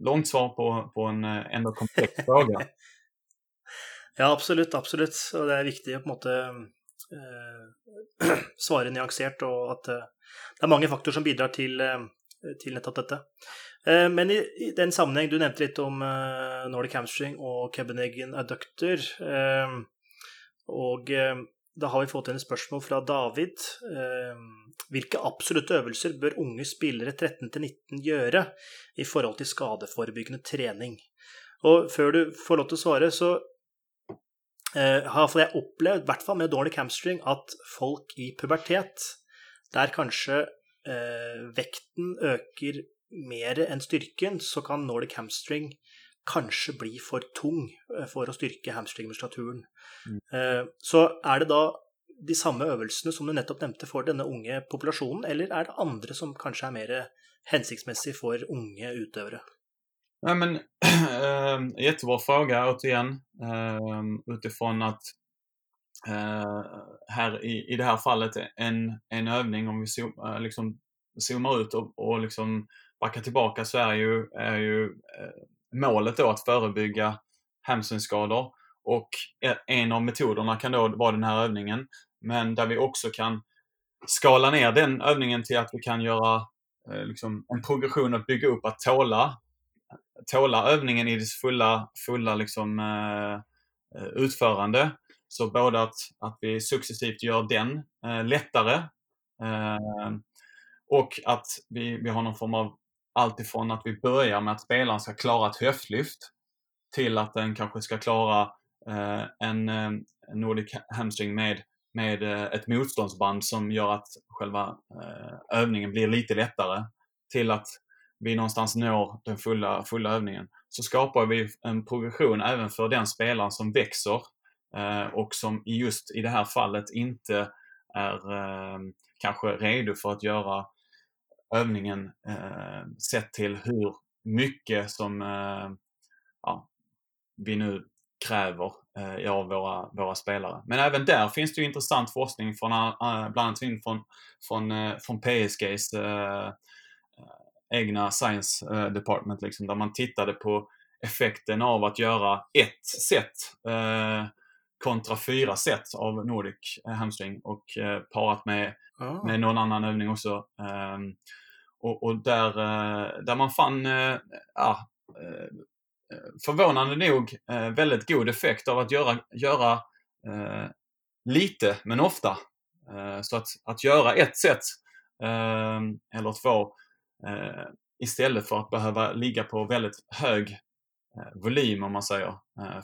S2: långt svar på, på en eh, ändå komplex fråga.
S1: ja, absolutt. Absolutt. Og det er viktig å på en måte eh, svare nyansert, og at eh, det er mange faktorer som bidrar til, eh, Eh, til nettopp dette. Eh, men i, i, den sammenheng, du nevnte litt om eh, Nordic hamstring og Kebeneggen adductor. Ehm, og ehm, da har vi fått inn et spørsmål fra David. Ehm, Hvilke absolutte øvelser bør unge spillere 13-19 gjøre i forhold til skadeforebyggende trening? Og før du får lov til å svare, så eh, har jeg opplevd, i hvert fall med Nordic hamstring, at folk i pubertet, der kanskje eh, vekten øker mer enn styrken, så kan Nordic hamstring kanskje bli for tung eh, for å styrke hamstringmuskulaturen. Mm. Eh, så er det da de samme øvelsene som du nettopp nevnte for denne unge populasjonen, eller er det andre som kanskje er mer hensiktsmessig for unge utøvere?
S2: Ja, men, äh, jättebra fråga återigen äh, utifrån att Eh, här i, i det här fallet en, en övning om vi zoom, eh, liksom zoomar ut och, och liksom backar tillbaka. Så är ju, är ju eh, målet då att förebygga hamstringskador och e, en av metoderna kan då vara den här övningen. Men där vi också kan skala ner den övningen till att vi kan göra liksom, en progression att bygga upp att tåla, tåla övningen i dess fulla, fulla liksom, utförande. Så både att, att vi successivt gör den eh, lättare eh, och att vi, vi har någon form av alltifrån att vi börjar med att spelaren ska klara ett höftlyft till att den kanske ska klara eh, en, en Nordic hamstring med med eh, ett motståndsband som gör att själva eh, övningen blir lite lättare till att vi någonstans når den fulla, fulla övningen. Så skapar vi en progression även för den spelaren som växer Eh, och som just i det här fallet inte är ehm, kanske redo för att göra övningen eh, sett till hur mycket som eh, ja, vi nu kräver eh, av våra, våra spelare. Men även där finns det ju intressant forskning från, bland annat från, från, från PSGs uh, egna science department, liksom, där man tittade på effekten av att göra ett set kontra fyra set av Nordic hamstring och parat med, oh. med någon annan övning också. Um, och, och, där, där man fann ja, Eh, förvånande nog eh, väldigt god effekt av att göra, göra eh, lite men ofta. så att, att göra ett set eller två istället för att behöva ligga på väldigt hög volym om man säger.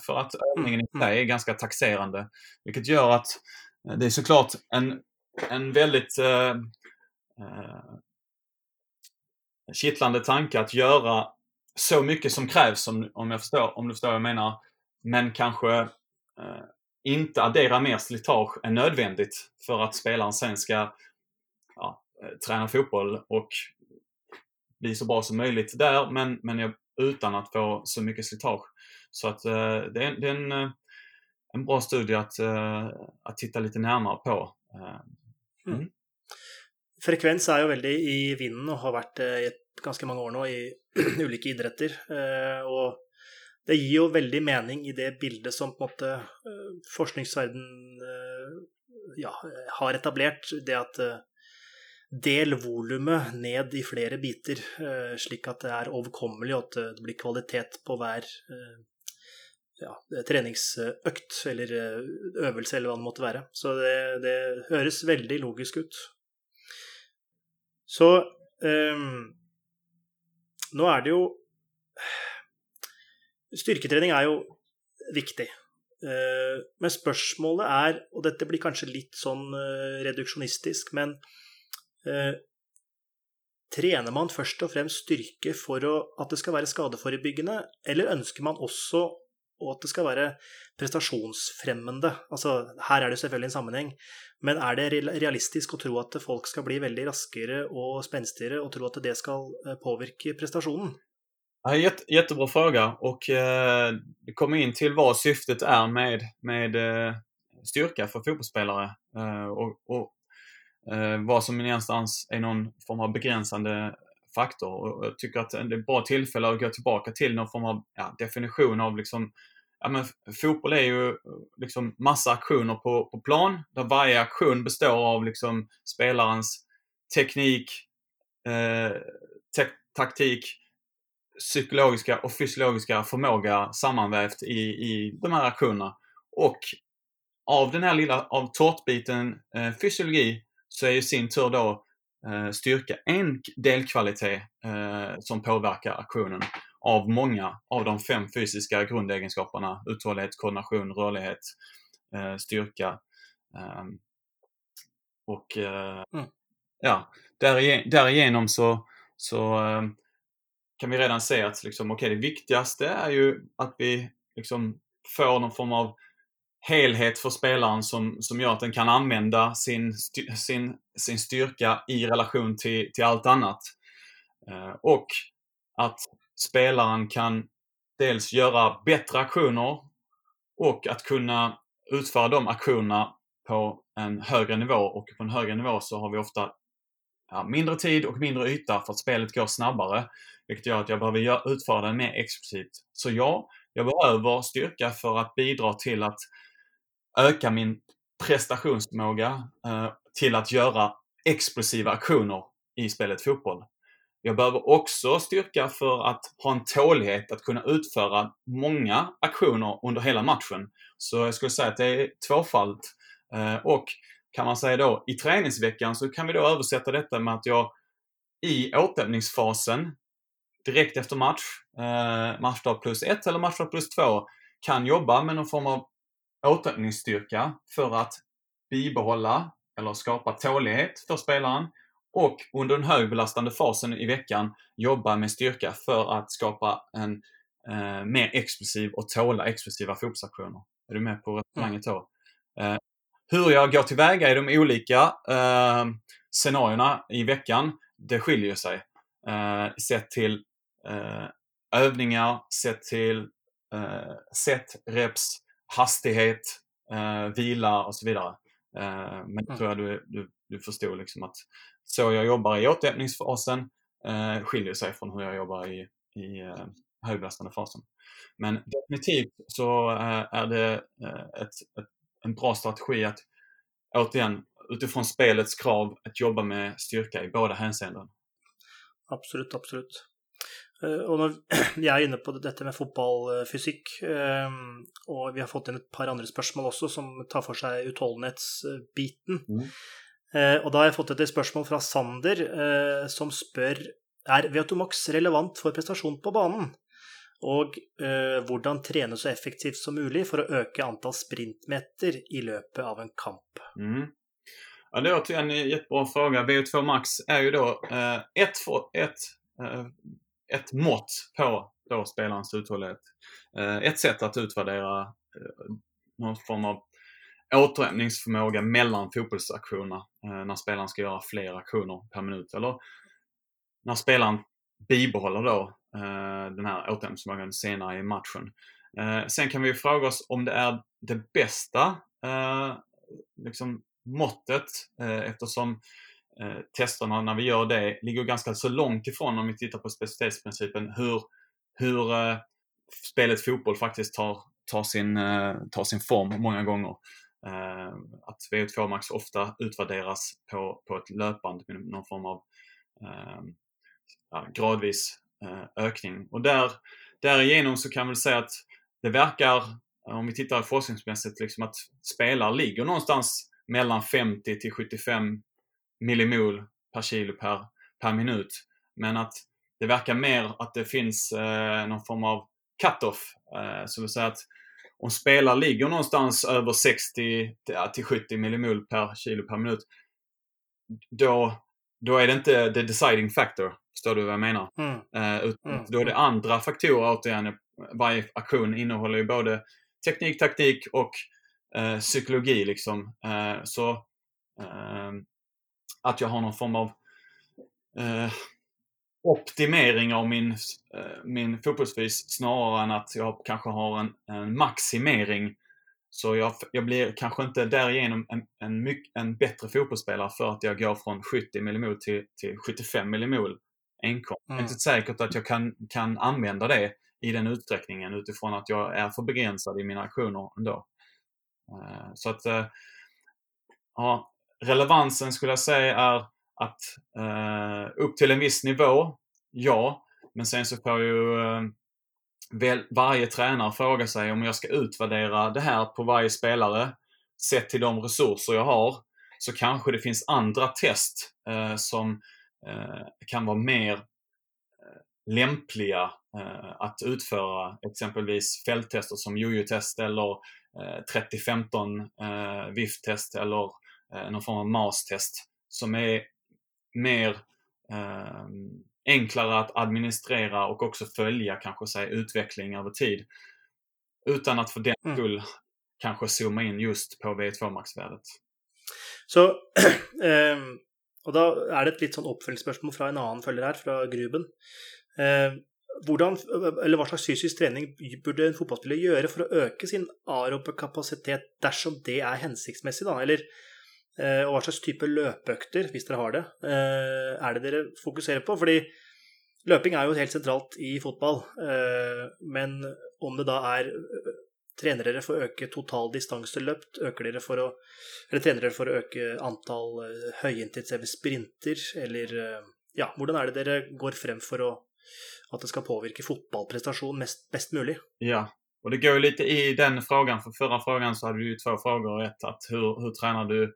S2: För att övningen i mm. sig är ganska taxerande. Vilket gör att det är såklart en, en väldigt eh, kittlande tanke att göra så mycket som krävs om, om, jag förstår, om du förstår vad jag menar. Men kanske eh, inte addera mer slitage än nödvändigt för att spelaren sen ska ja, eh, träna fotboll och bli så bra som möjligt där men, men utan att få så mycket slitage. Så att eh, det är, det är en, eh, en bra studie att, eh, att titta lite närmare på. Eh,
S1: mm. Mm. Frekvens är ju väldigt i vinden och har varit i ett ganske mange år nå i ulike idretter. Eh, og det gir jo veldig mening i det bildet som på en måte eh, forskningsverden eh, ja, har etablert. Det at del volumet ned i flere biter, eh, slik at det er overkommelig, og at eh, det blir kvalitet på hver eh, ja, treningsøkt eller øvelse, eller hva det måtte være. Så det, det høres veldig logisk ut. Så um, nå er det jo Styrketrening er jo viktig. Men spørsmålet er, og dette blir kanskje litt sånn reduksjonistisk, men eh, trener man først og fremst styrke for at det skal være skadeforebyggende, eller ønsker man også og at det skal være prestasjonsfremmende. Altså, her er det selvfølgelig en sammenheng, men er det realistisk å tro at folk skal bli veldig raskere och spenstigere, och tro att det ska påvirke påverka prestationen?
S2: Jätte, jättebra fråga och eh, det kommer in till vad syftet är med, med eh, styrka för fotbollsspelare eh, och, och eh, vad som någonstans är någon form av begränsande faktor. Och jag tycker att det är ett bra tillfälle att gå tillbaka till någon form av ja, definition av liksom, ja, men fotboll är ju liksom massa aktioner på, på plan, där varje aktion består av liksom spelarens teknik, eh, te taktik, psykologiska och fysiologiska förmåga sammanvävt i, i de här aktionerna. Och av den här lilla, av tårtbiten eh, fysiologi så är ju sin tur då eh, styrka en delkvalitet eh, som påverkar aktionen av många av de fem fysiska grundegenskaperna uthållighet, koordination, rörlighet, eh, styrka. Ehm, och mm. ja, därigenom så, så kan vi redan se att liksom, okay, det viktigaste är ju att vi liksom får någon form av helhet för spelaren som, som gör att den kan använda sin, sin, sin styrka i relation till, till allt annat. Eh, och att spelaren kan dels göra bättre aktioner och att kunna utföra de aktionerna på en högre nivå och på en högre nivå så har vi ofta ja, mindre tid och mindre yta för att spelet går snabbare. Vilket gör att jag behöver utföra den mer explosivt. Så ja, jag behöver styrka för att bidra till att öka min prestationsförmåga eh, till att göra explosiva aktioner i spelet fotboll. Jag behöver också styrka för att ha en tålighet att kunna utföra många aktioner under hela matchen. Så jag skulle säga att det är tvåfalt. Eh, och kan man säga då, i träningsveckan så kan vi då översätta detta med att jag i återhämtningsfasen direkt efter match, eh, matchdag plus ett eller matchdag plus två, kan jobba med någon form av återhämtningsstyrka för att bibehålla eller skapa tålighet för spelaren och under den högbelastande fasen i veckan jobba med styrka för att skapa en eh, mer explosiv och tåla explosiva fotbollsaktioner. Är du med på resonemanget då? Eh, hur jag går tillväga i de olika eh, scenarierna i veckan, det skiljer sig. Eh, sett till eh, övningar, sett till eh, set, reps, hastighet, eh, vila och så vidare. Eh, men mm. tror jag du, du, du förstod liksom att så jag jobbar i återhämtningsfasen eh, skiljer sig från hur jag jobbar i, i eh, högbelastande fasen. Men definitivt så eh, är det eh, ett, ett, en bra strategi att återigen utifrån spelets krav att jobba med styrka i båda hänseenden.
S1: Absolut, absolut. Eh, och når vi er inne på dette med fotballfysikk, og vi har fått inn et par andre spørsmål også som tar for seg utholdenhetsbiten. Mm. Og da har jeg fått et spørsmål fra Sander, som spør er VO2max relevant for prestasjon på banen. Og hvordan trene så effektivt som mulig for å øke antall sprintmeter i løpet av en kamp.
S2: Mm. Ja, det är en jättebra fråga. VO2 max är ju då eh, ett, ett, eh, ett mått på då spelarens uthållighet. Eh, ett sätt att utvärdera eh, någon form av återhämtningsförmåga mellan fotbollsaktionerna. Eh, när spelaren ska göra fler aktioner per minut. Eller när spelaren bibehåller då den här återhämtningsförmågan senare i matchen. sen kan vi fråga oss om det är det bästa liksom måttet eftersom eh, testerna när vi gör det ligger ganska så långt ifrån om vi tittar på specialitetsprincipen hur, hur eh, spelet fotboll faktiskt tar, tar, sin, eh, tar sin form många gånger. Eh, att VO2 max ofta utvärderas på, på ett löpande med någon form av eh, ja, gradvis ökning. Och där, därigenom så kan vi säga att det verkar, om vi tittar forskningsmässigt, liksom att spelare ligger någonstans mellan 50 till 75 millimol per kilo per, per minut. Men att det verkar mer att det finns eh, någon form av cut-off. Eh, så vill säga att om spelare ligger någonstans över 60 till 70 millimol per kilo per minut, då, då är det inte the deciding factor. Förstår du vad jag menar? Mm. Eh, mm. Då är det andra faktorer återigen. Varje aktion innehåller ju både teknik, taktik och eh, psykologi liksom. Eh, så eh, att jag har någon form av eh, optimering av min, eh, min fotbollsfys snarare än att jag kanske har en, en maximering. Så jag, jag blir kanske inte därigenom en, en, en bättre fotbollsspelare för att jag går från 70 millimol till, till 75 millimol enkom. Mm. Det är inte säkert att jag kan, kan använda det i den utsträckningen utifrån att jag är för begränsad i mina aktioner ändå. Eh, så att eh, ja, relevansen skulle jag säga är att eh, upp till en viss nivå, ja. Men sen så får ju eh, väl, varje tränare fråga sig om jag ska utvärdera det här på varje spelare sett till de resurser jag har så kanske det finns andra test eh, som eh, kan vara mer eh, lämpliga eh, att utföra exempelvis fälttester som jojo-test eller eh, 30-15 eh, VIF-test eller eh, någon form av MAS-test som är mer eh, enklare att administrera och också följa kanske säga utveckling över tid. Utan att för den mm. skull mm. kanske zooma in just på V2 maxvärdet.
S1: Så, um, og da er det et litt sånn oppfølgingsspørsmål fra en annen følger her, fra Gruben. Uh, hvordan, eller hva slags fysisk trening burde en fotballspiller gjøre for å øke sin aerobe kapasitet dersom det er hensiktsmessig? Da? Eller, eh, Eh, og hva slags type løpeøkter, hvis dere har det, eh, er det dere fokuserer på? Fordi løping er jo helt sentralt i fotball. Eh, men om det da er Trener dere for å øke total distanseløp? Øker dere for å, eller trener dere for å øke antall høyintensive sprinter? Eller ja, hvordan er det dere går frem for å att det ska påverka fotbollsprestation mest, bäst möjligt.
S2: Ja, och det går ju lite i den frågan. För förra frågan så hade du ju två frågor. Ett, att hur, hur tränar du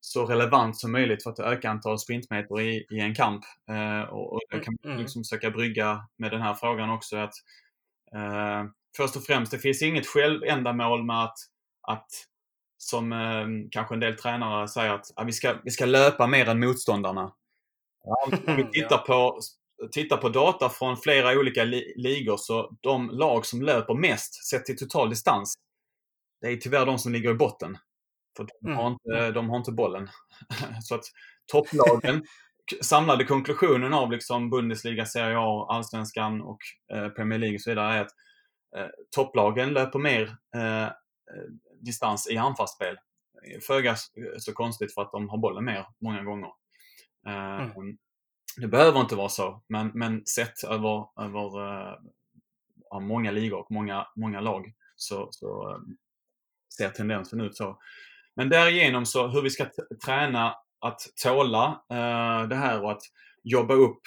S2: så relevant som möjligt för att öka antalet sprintmeter i, i en kamp? Eh, och, och jag kan mm. liksom försöka brygga med den här frågan också. att eh, Först och främst, det finns inget självändamål med att, att som eh, kanske en del tränare säger att ah, vi, ska, vi ska löpa mer än motståndarna. Ja, om vi tittar på, tittar på data från flera olika li ligor så de lag som löper mest sett till total distans, det är tyvärr de som ligger i botten. För de mm. har inte, de har inte bollen. så att topplagen, samlade konklusionen av liksom Bundesliga, Serie A, Allsvenskan och eh, Premier League och så vidare är att eh, topplagen löper mer eh, eh distans i anfallsspel. Föga så konstigt för att de har bollen mer många gånger. Eh, mm. Det behöver inte vara så, men, men sett över, över uh, många ligor och många, många lag så, så ser tendensen ut så. Men därigenom så hur vi ska träna att tåla eh, det här och att jobba upp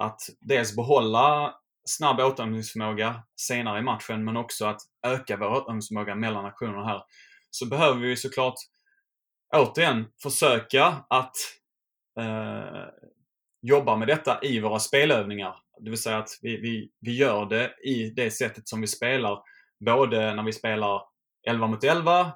S2: att dels behålla snabb återhämtningsförmåga senare i matchen men också att öka vår återhämtningsförmåga mellan aktionerna här. Så behöver vi såklart återigen försöka att eh, jobba med detta i våra spelövningar. Det vill säga att vi, vi, vi gör det i det sättet som vi spelar. Både när vi spelar 11 mot 11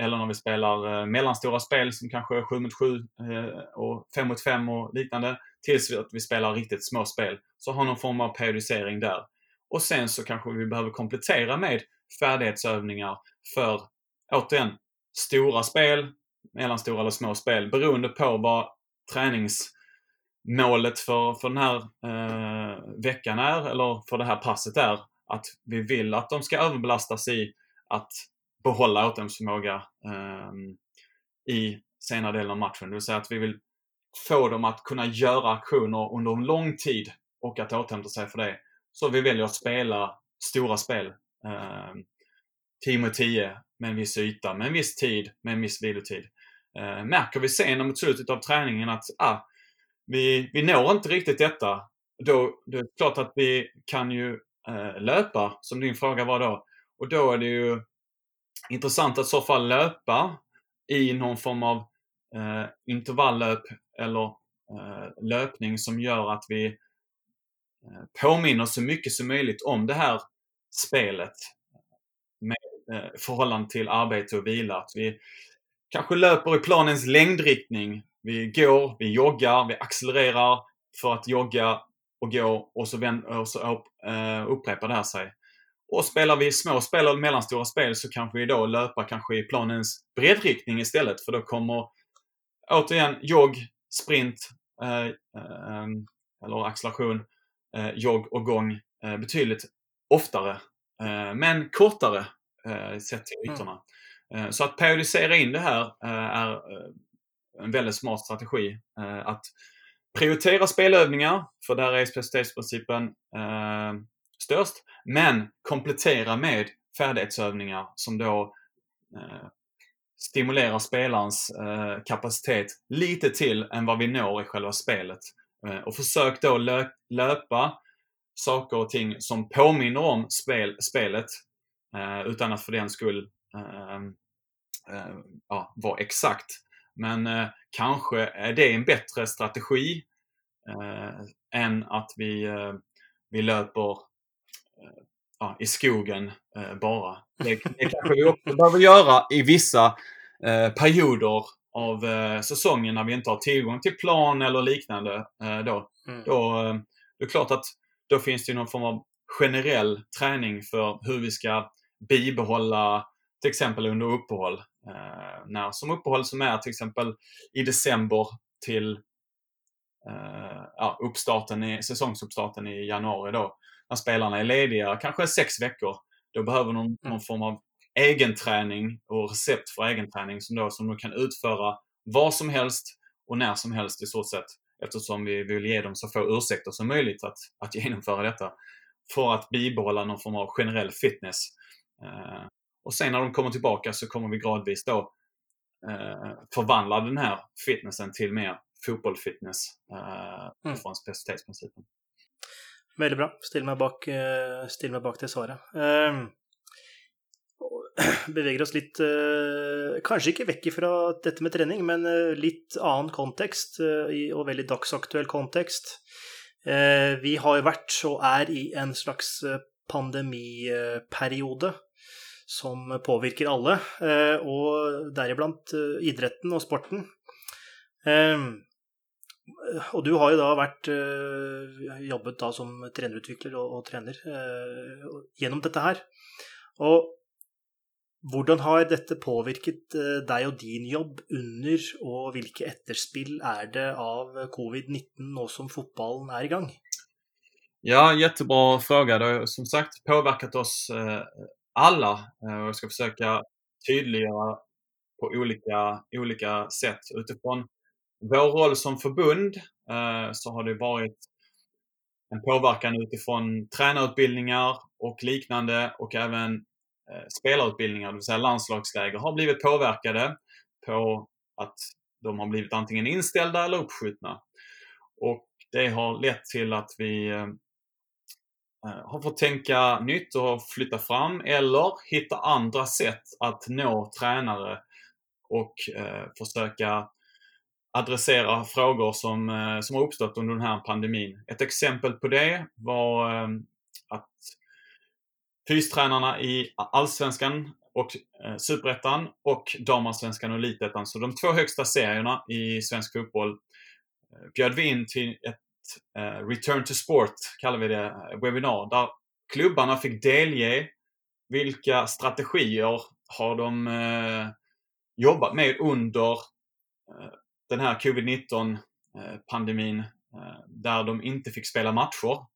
S2: eller när vi spelar eh, mellanstora spel som kanske 7 mot 7 eh, och 5 mot 5 och liknande. Tills att vi spelar riktigt små spel. Så ha någon form av periodisering där. Och sen så kanske vi behöver komplettera med färdighetsövningar för, återigen, stora spel, mellanstora eller små spel beroende på vad träningsmålet för, för den här eh, veckan är, eller för det här passet är. Att vi vill att de ska överbelastas i att behålla återhämtningsförmåga ehm, i senare delen av matchen. Det vill säga att vi vill få dem att kunna göra aktioner under en lång tid och att återhämta sig för det. Så vi väljer att spela stora spel. Eh, 10 mot 10 med en viss yta, med en viss tid, med en viss vilotid. Eh, märker vi sen mot slutet av träningen att ah, vi, vi når inte riktigt detta, då det är klart att vi kan ju eh, löpa, som din fråga var då. Och då är det ju intressant att i så fall löpa i någon form av eh, intervalllöp eller eh, löpning som gör att vi eh, påminner så mycket som möjligt om det här spelet med eh, förhållande till arbete och vila. Att vi kanske löper i planens längdriktning. Vi går, vi joggar, vi accelererar för att jogga och gå och så, vänd, och så uh, eh, upprepar det här sig. Och spelar vi små spel eller mellanstora spel så kanske vi då löpa kanske i planens breddriktning istället för då kommer återigen jogg, sprint uh, uh, eller acceleration, jogg och gång betydligt oftare. men kortare sett till mm. ytorna. Mm. Eh, så att periodisera in det här eh, är eh, en väldigt smart strategi. Att prioritera spelövningar, för där är specialitetsprincipen störst, men komplettera med färdighetsövningar som då eh, stimulerar spelarens eh, kapacitet lite till än vad vi når i själva spelet. Eh, och försök då löpa saker och ting som påminner om spel, spelet utan att för den skull ehm, eh, ja, vara exakt. Men eh, kanske är det en bättre strategi eh, än att vi, vi löper ja, i skogen bara. Det, det kanske vi också behöver göra i vissa perioder av säsongen när vi inte har tillgång till plan eller liknande. då, mm. då, det är klart att då finns det någon form av generell träning för hur vi ska bibehålla till exempel under uppehåll. Eh, när, som uppehåll som är till exempel i december till eh, ja, uppstarten i, säsongsuppstarten i januari då. När spelarna är lediga, kanske sex veckor. Då behöver de mm. någon form av egenträning och recept för egenträning som, då, som de kan utföra var som helst och när som helst i stort sett. Eftersom vi vill ge dem så få ursäkter som möjligt att, att genomföra detta. För att bibehålla någon form av generell fitness. Eh, och sen när de kommer tillbaka så kommer vi gradvis då eh, förvandla den här fitnessen till mer fotbollfitness eh, mm. från specialitetsprincipen.
S1: Veldig bra. Still meg bak, still mig bak det svaret. Eh, ehm, beveger oss litt eh, Kanskje ikke vekk fra dette med trening, men eh, litt annen kontekst, eh, og veldig dagsaktuell kontekst. Eh, vi har jo vært og er i en slags eh, pandemiperiode som påvirker alle, eh, og deriblant idretten og sporten. Ehm, Og du har jo da vært eh, jobbet da som trenerutvikler og, og trener eh, gjennom dette her. Og hvordan har dette påvirket eh, deg og din jobb under, og hvilke etterspill är det av covid-19 nå som fotbollen är igång?
S2: Ja, jättebra fråga. Det har som sagt påverkat oss alla och jag ska försöka tydliggöra på olika, olika sätt. Utifrån vår roll som förbund eh, så har det varit en påverkan utifrån tränarutbildningar och liknande och även eh, spelarutbildningar, det vill säga landslagsläger, har blivit påverkade på att de har blivit antingen inställda eller uppskjutna. Och det har lett till att vi eh, har fått tänka nytt och flytta fram eller hitta andra sätt att nå tränare och eh, försöka adressera frågor som, eh, som har uppstått under den här pandemin. Ett exempel på det var eh, att fystränarna i Allsvenskan och eh, Superettan och Damallsvenskan och Elitettan, så de två högsta serierna i svensk fotboll, bjöd vi in till ett Return to Sport, kallar vi det, webbinar, där klubbarna fick delge vilka strategier har de jobbat med under den här covid-19 eh, eh, där de inte fick spela matcher.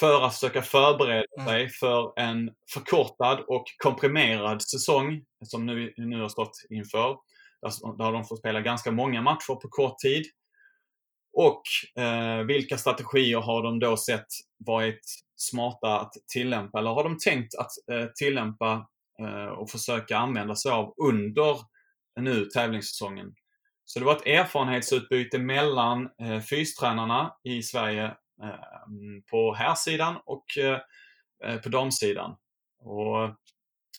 S2: För att försöka förbereda mm. sig för en förkortad och komprimerad säsong som nu, nu har stått inför. Där de får spela ganska många matcher på kort tid. Och eh, vilka strategier har de då sett varit smarta att tillämpa eller har de tänkt att eh, tillämpa eh, och försöka använda sig av under nu tävlingssäsongen? Så det var ett erfarenhetsutbyte mellan eh, fystränarna i Sverige eh, på herrsidan och eh, eh, på damsidan. Och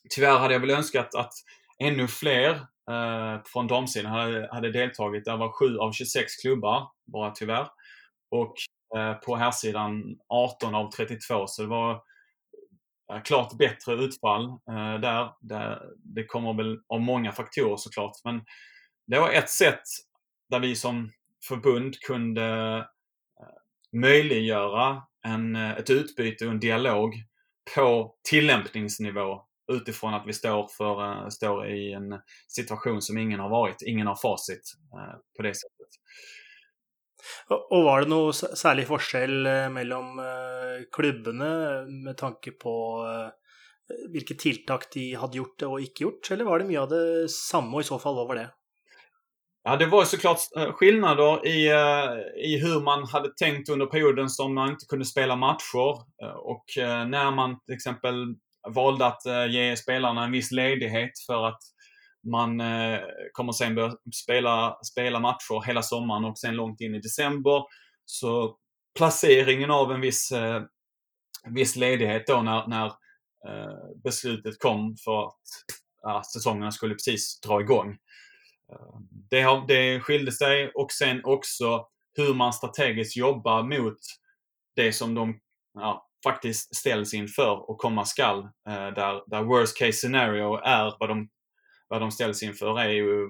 S2: tyvärr hade jag väl önskat att ännu fler eh, från damsidan hade, hade deltagit. Det var 7 av 26 klubbar bara tyvärr. Och eh, på här sidan 18 av 32 så det var klart bättre utfall eh, där. Det, det kommer väl av många faktorer såklart. Men det var ett sätt där vi som förbund kunde eh, möjliggöra en, eh, ett utbyte och en dialog på tillämpningsnivå utifrån att vi står, för, eh, står i en situation som ingen har varit. Ingen har facit på det sättet.
S1: Och var det någon särskild skillnad mellan klubbarna med tanke på vilka tilltag de hade gjort och inte gjort? Eller var det mycket av det samma och i så fall vad var det?
S2: Ja, det var såklart eh, skillnader i, eh, i hur man hade tänkt under perioden som man inte kunde spela matcher. Eh, och när man till exempel valde att ge spelarna en viss ledighet för att man kommer sen börja spela, spela matcher hela sommaren och sen långt in i december. Så placeringen av en viss, viss ledighet då när, när beslutet kom för att ja, säsongerna skulle precis dra igång. Det, har, det skilde sig och sen också hur man strategiskt jobbar mot det som de ja, faktiskt ställs inför och komma skall. Eh, där, där worst case scenario är vad de, vad de ställs inför är ju eh,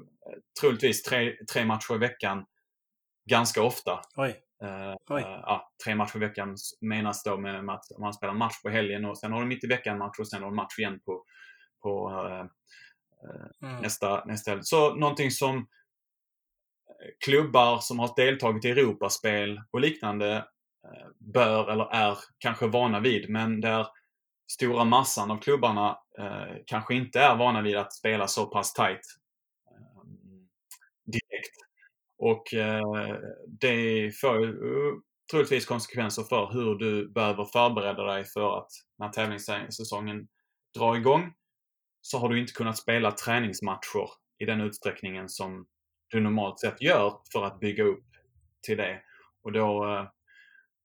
S2: troligtvis tre, tre matcher i veckan ganska ofta.
S1: Oj.
S2: Uh, Oj. Uh, ja, tre matcher i veckan menas då med, med att man spelar match på helgen och sen har de mitt i veckan match och sen har de match igen på, på uh, mm. nästa, nästa helg. Så någonting som eh, klubbar som har deltagit i Europaspel och liknande eh, bör eller är kanske vana vid, men där stora massan av klubbarna eh, kanske inte är vana vid att spela så pass tight eh, direkt. Och eh, det får ju eh, troligtvis konsekvenser för hur du behöver förbereda dig för att när tävlingssäsongen drar igång så har du inte kunnat spela träningsmatcher i den utsträckningen som du normalt sett gör för att bygga upp till det. Och då eh,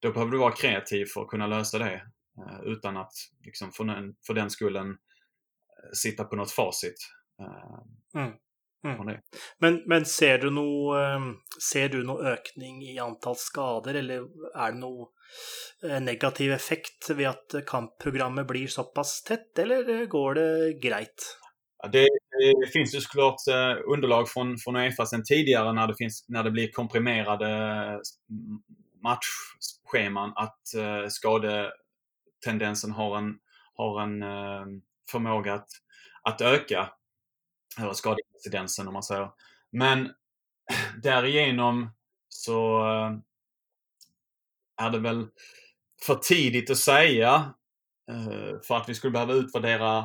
S2: då behöver du vara kreativ för att kunna lösa det eh, utan att liksom, för, den, för den skullen eh, sitta på något facit.
S1: Mm. Mm. Men, men, ser du noe Ser du noe økning i antall skader, eller er det noe eh, negativ effekt ved at kampprogrammet blir såpass tett, eller går det greit?
S2: Det, det finns ju såklart eh, underlag från, från Uefa sedan tidigare när det, finns, när det blir komprimerade matchscheman att uh, skadetendensen har en, har en uh, förmåga att, att öka. Eller residensen om man säger. Men därigenom så eh, är det väl för tidigt att säga eh, för att vi skulle behöva utvärdera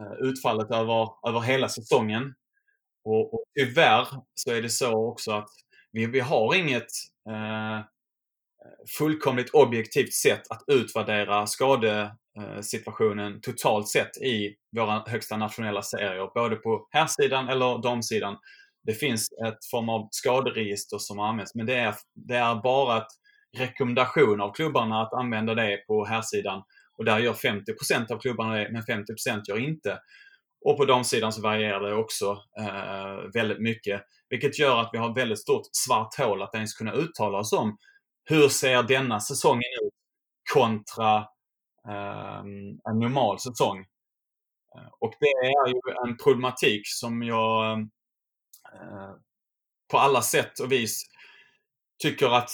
S2: eh, utfallet över, över hela säsongen. Och, och tyvärr så är det så också att vi, vi har inget eh, fullkomligt objektivt sätt att utvärdera skade Eh, situationen totalt sett i våra högsta nationella serier, både på herrsidan eller damsidan. Det finns ett form av skaderegister som används, men det är, det är bara ett rekommendation av klubbarna att använda det på herrsidan. Och där gör 50% av klubbarna det, men 50% gör inte. Och på damsidan så varierar det också eh, väldigt mycket. Vilket gör att vi har väldigt stort svart hål att ens kunna uttala oss om hur ser denna säsongen ut kontra Ehm, en normal säsong? Eh, och det är ju en problematik som jag eh, på alla sätt och vis tycker att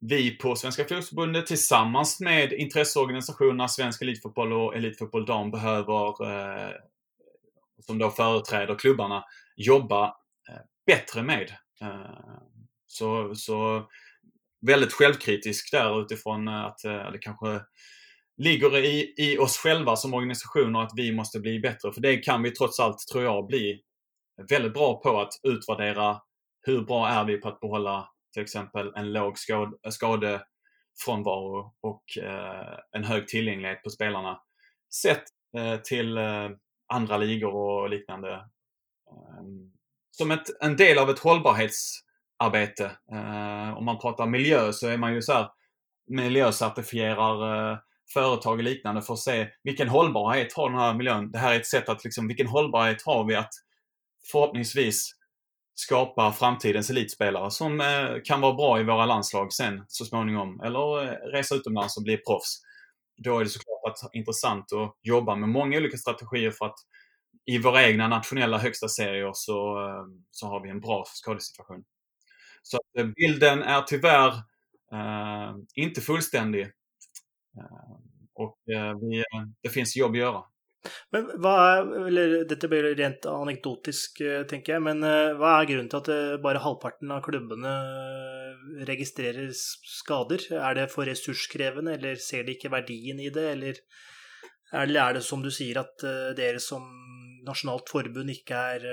S2: vi på Svenska Fotbollförbundet tillsammans med intresseorganisationerna Svensk Elitfotboll och Elitfotboll Dam behöver, eh, som då företräder klubbarna, jobba eh, bättre med. Eh, så, så väldigt självkritisk där utifrån att eh, eller det kanske ligger i, i oss själva som organisationer att vi måste bli bättre. För det kan vi trots allt, tror jag, bli väldigt bra på att utvärdera hur bra är vi på att behålla till exempel en låg skadefrånvaro och eh, en hög tillgänglighet på spelarna. Sett eh, till eh, andra ligor och liknande. Ehm, som ett, en del av ett hållbarhetsarbete. Eh, om man pratar miljö så är man ju så här miljöcertifierar eh, företag och liknande för att se vilken hållbarhet har den här miljön. Det här är ett sätt att liksom, vilken hållbarhet har vi att förhoppningsvis skapa framtidens elitspelare som eh, kan vara bra i våra landslag sen så småningom. Eller eh, resa utomlands och bli proffs. Då är det såklart att, intressant att jobba med många olika strategier för att i våra egna nationella högsta serier så, eh, så har vi en bra skadesituation. Så att eh, bilden är tyvärr eh, inte fullständig. Ehm, och eh, vi, det finns jobb att göra.
S1: Men vad är, eller detta blir rent anekdotisk, eh, tänker jag, men eh, vad är grunden till att bara halvparten av klubbarna registrerar skador? Är det för resurskrävande eller ser de inte värdien i det, eller eller det som du säger att det är som nasjonalt forbund ikke er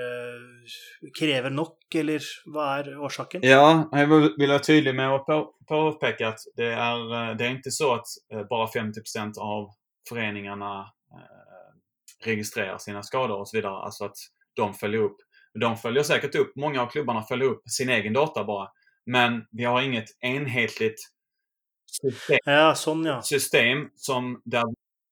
S1: krever nok, eller hva er årsaken?
S2: Ja, jag vill vara tydlig med att påpeka att det är, det är inte så att bara 50% av föreningarna registrerar sina skador och så vidare. Alltså att de följer upp. De följer säkert upp, många av klubbarna följer upp sin egen data bara. Men vi har inget enhetligt system,
S1: ja, sån, ja.
S2: system som där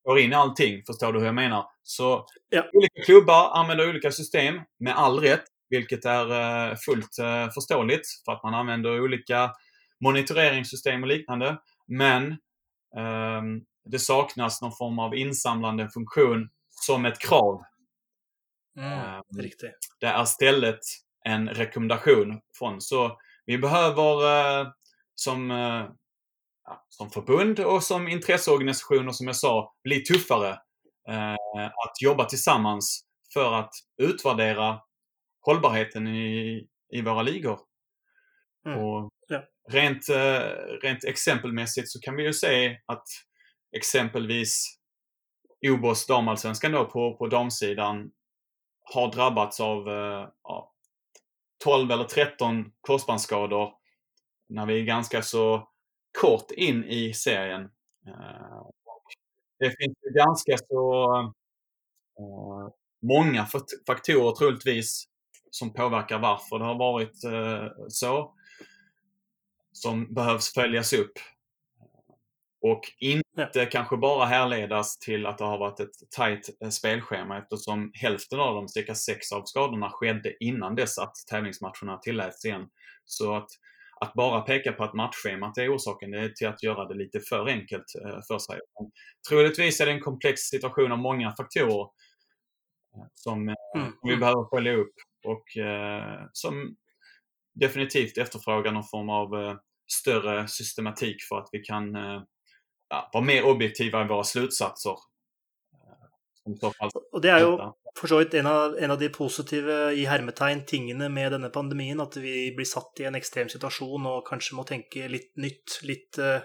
S2: får in allting. Förstår du hur jag menar? Så
S1: ja.
S2: olika klubbar använder olika system med all rätt, vilket är uh, fullt uh, förståeligt för att man använder olika monitoreringssystem och liknande. Men um, det saknas någon form av insamlande funktion som ett krav.
S1: Mm, um,
S2: det är istället en rekommendation från. Så vi behöver uh, som ja, som förbund och som intresseorganisationer, som jag sa, bli tuffare. Eh, att jobba tillsammans för att utvärdera hållbarheten i, i våra ligor.
S1: Mm.
S2: Och
S1: ja.
S2: rent, eh, rent exempelmässigt så kan vi ju se att exempelvis OBOS damallsvenskan då på, på damsidan har drabbats av eh, ja, 12 eller 13 korsbandsskador när vi är ganska så kort in i serien. Eh, det finns ju ganska så eh, många faktorer troligtvis som påverkar varför det har varit eh, så. Som behövs följas upp. Och inte kanske bara härledas till att det har varit ett tajt spelschema eftersom hälften av dem, cirka sex av skadorna, skedde innan dess att tävlingsmatcherna tilläts igen. Så att, att bara peka på att matchschemat är orsaken, det är till att göra det lite för enkelt eh, för sig. Troligtvis är det en komplex situation av många faktorer som, mm. vi behöver följa upp och eh, som definitivt efterfrågar någon form av eh, större systematik för att vi kan eh, ja, vara mer objektiva i våra slutsatser.
S1: Och det är ju för så vidt en av, en av de positiva i hermetegn tingene med denna pandemin, att vi blir satt i en extrem situation och kanske må tänka lite nytt, lite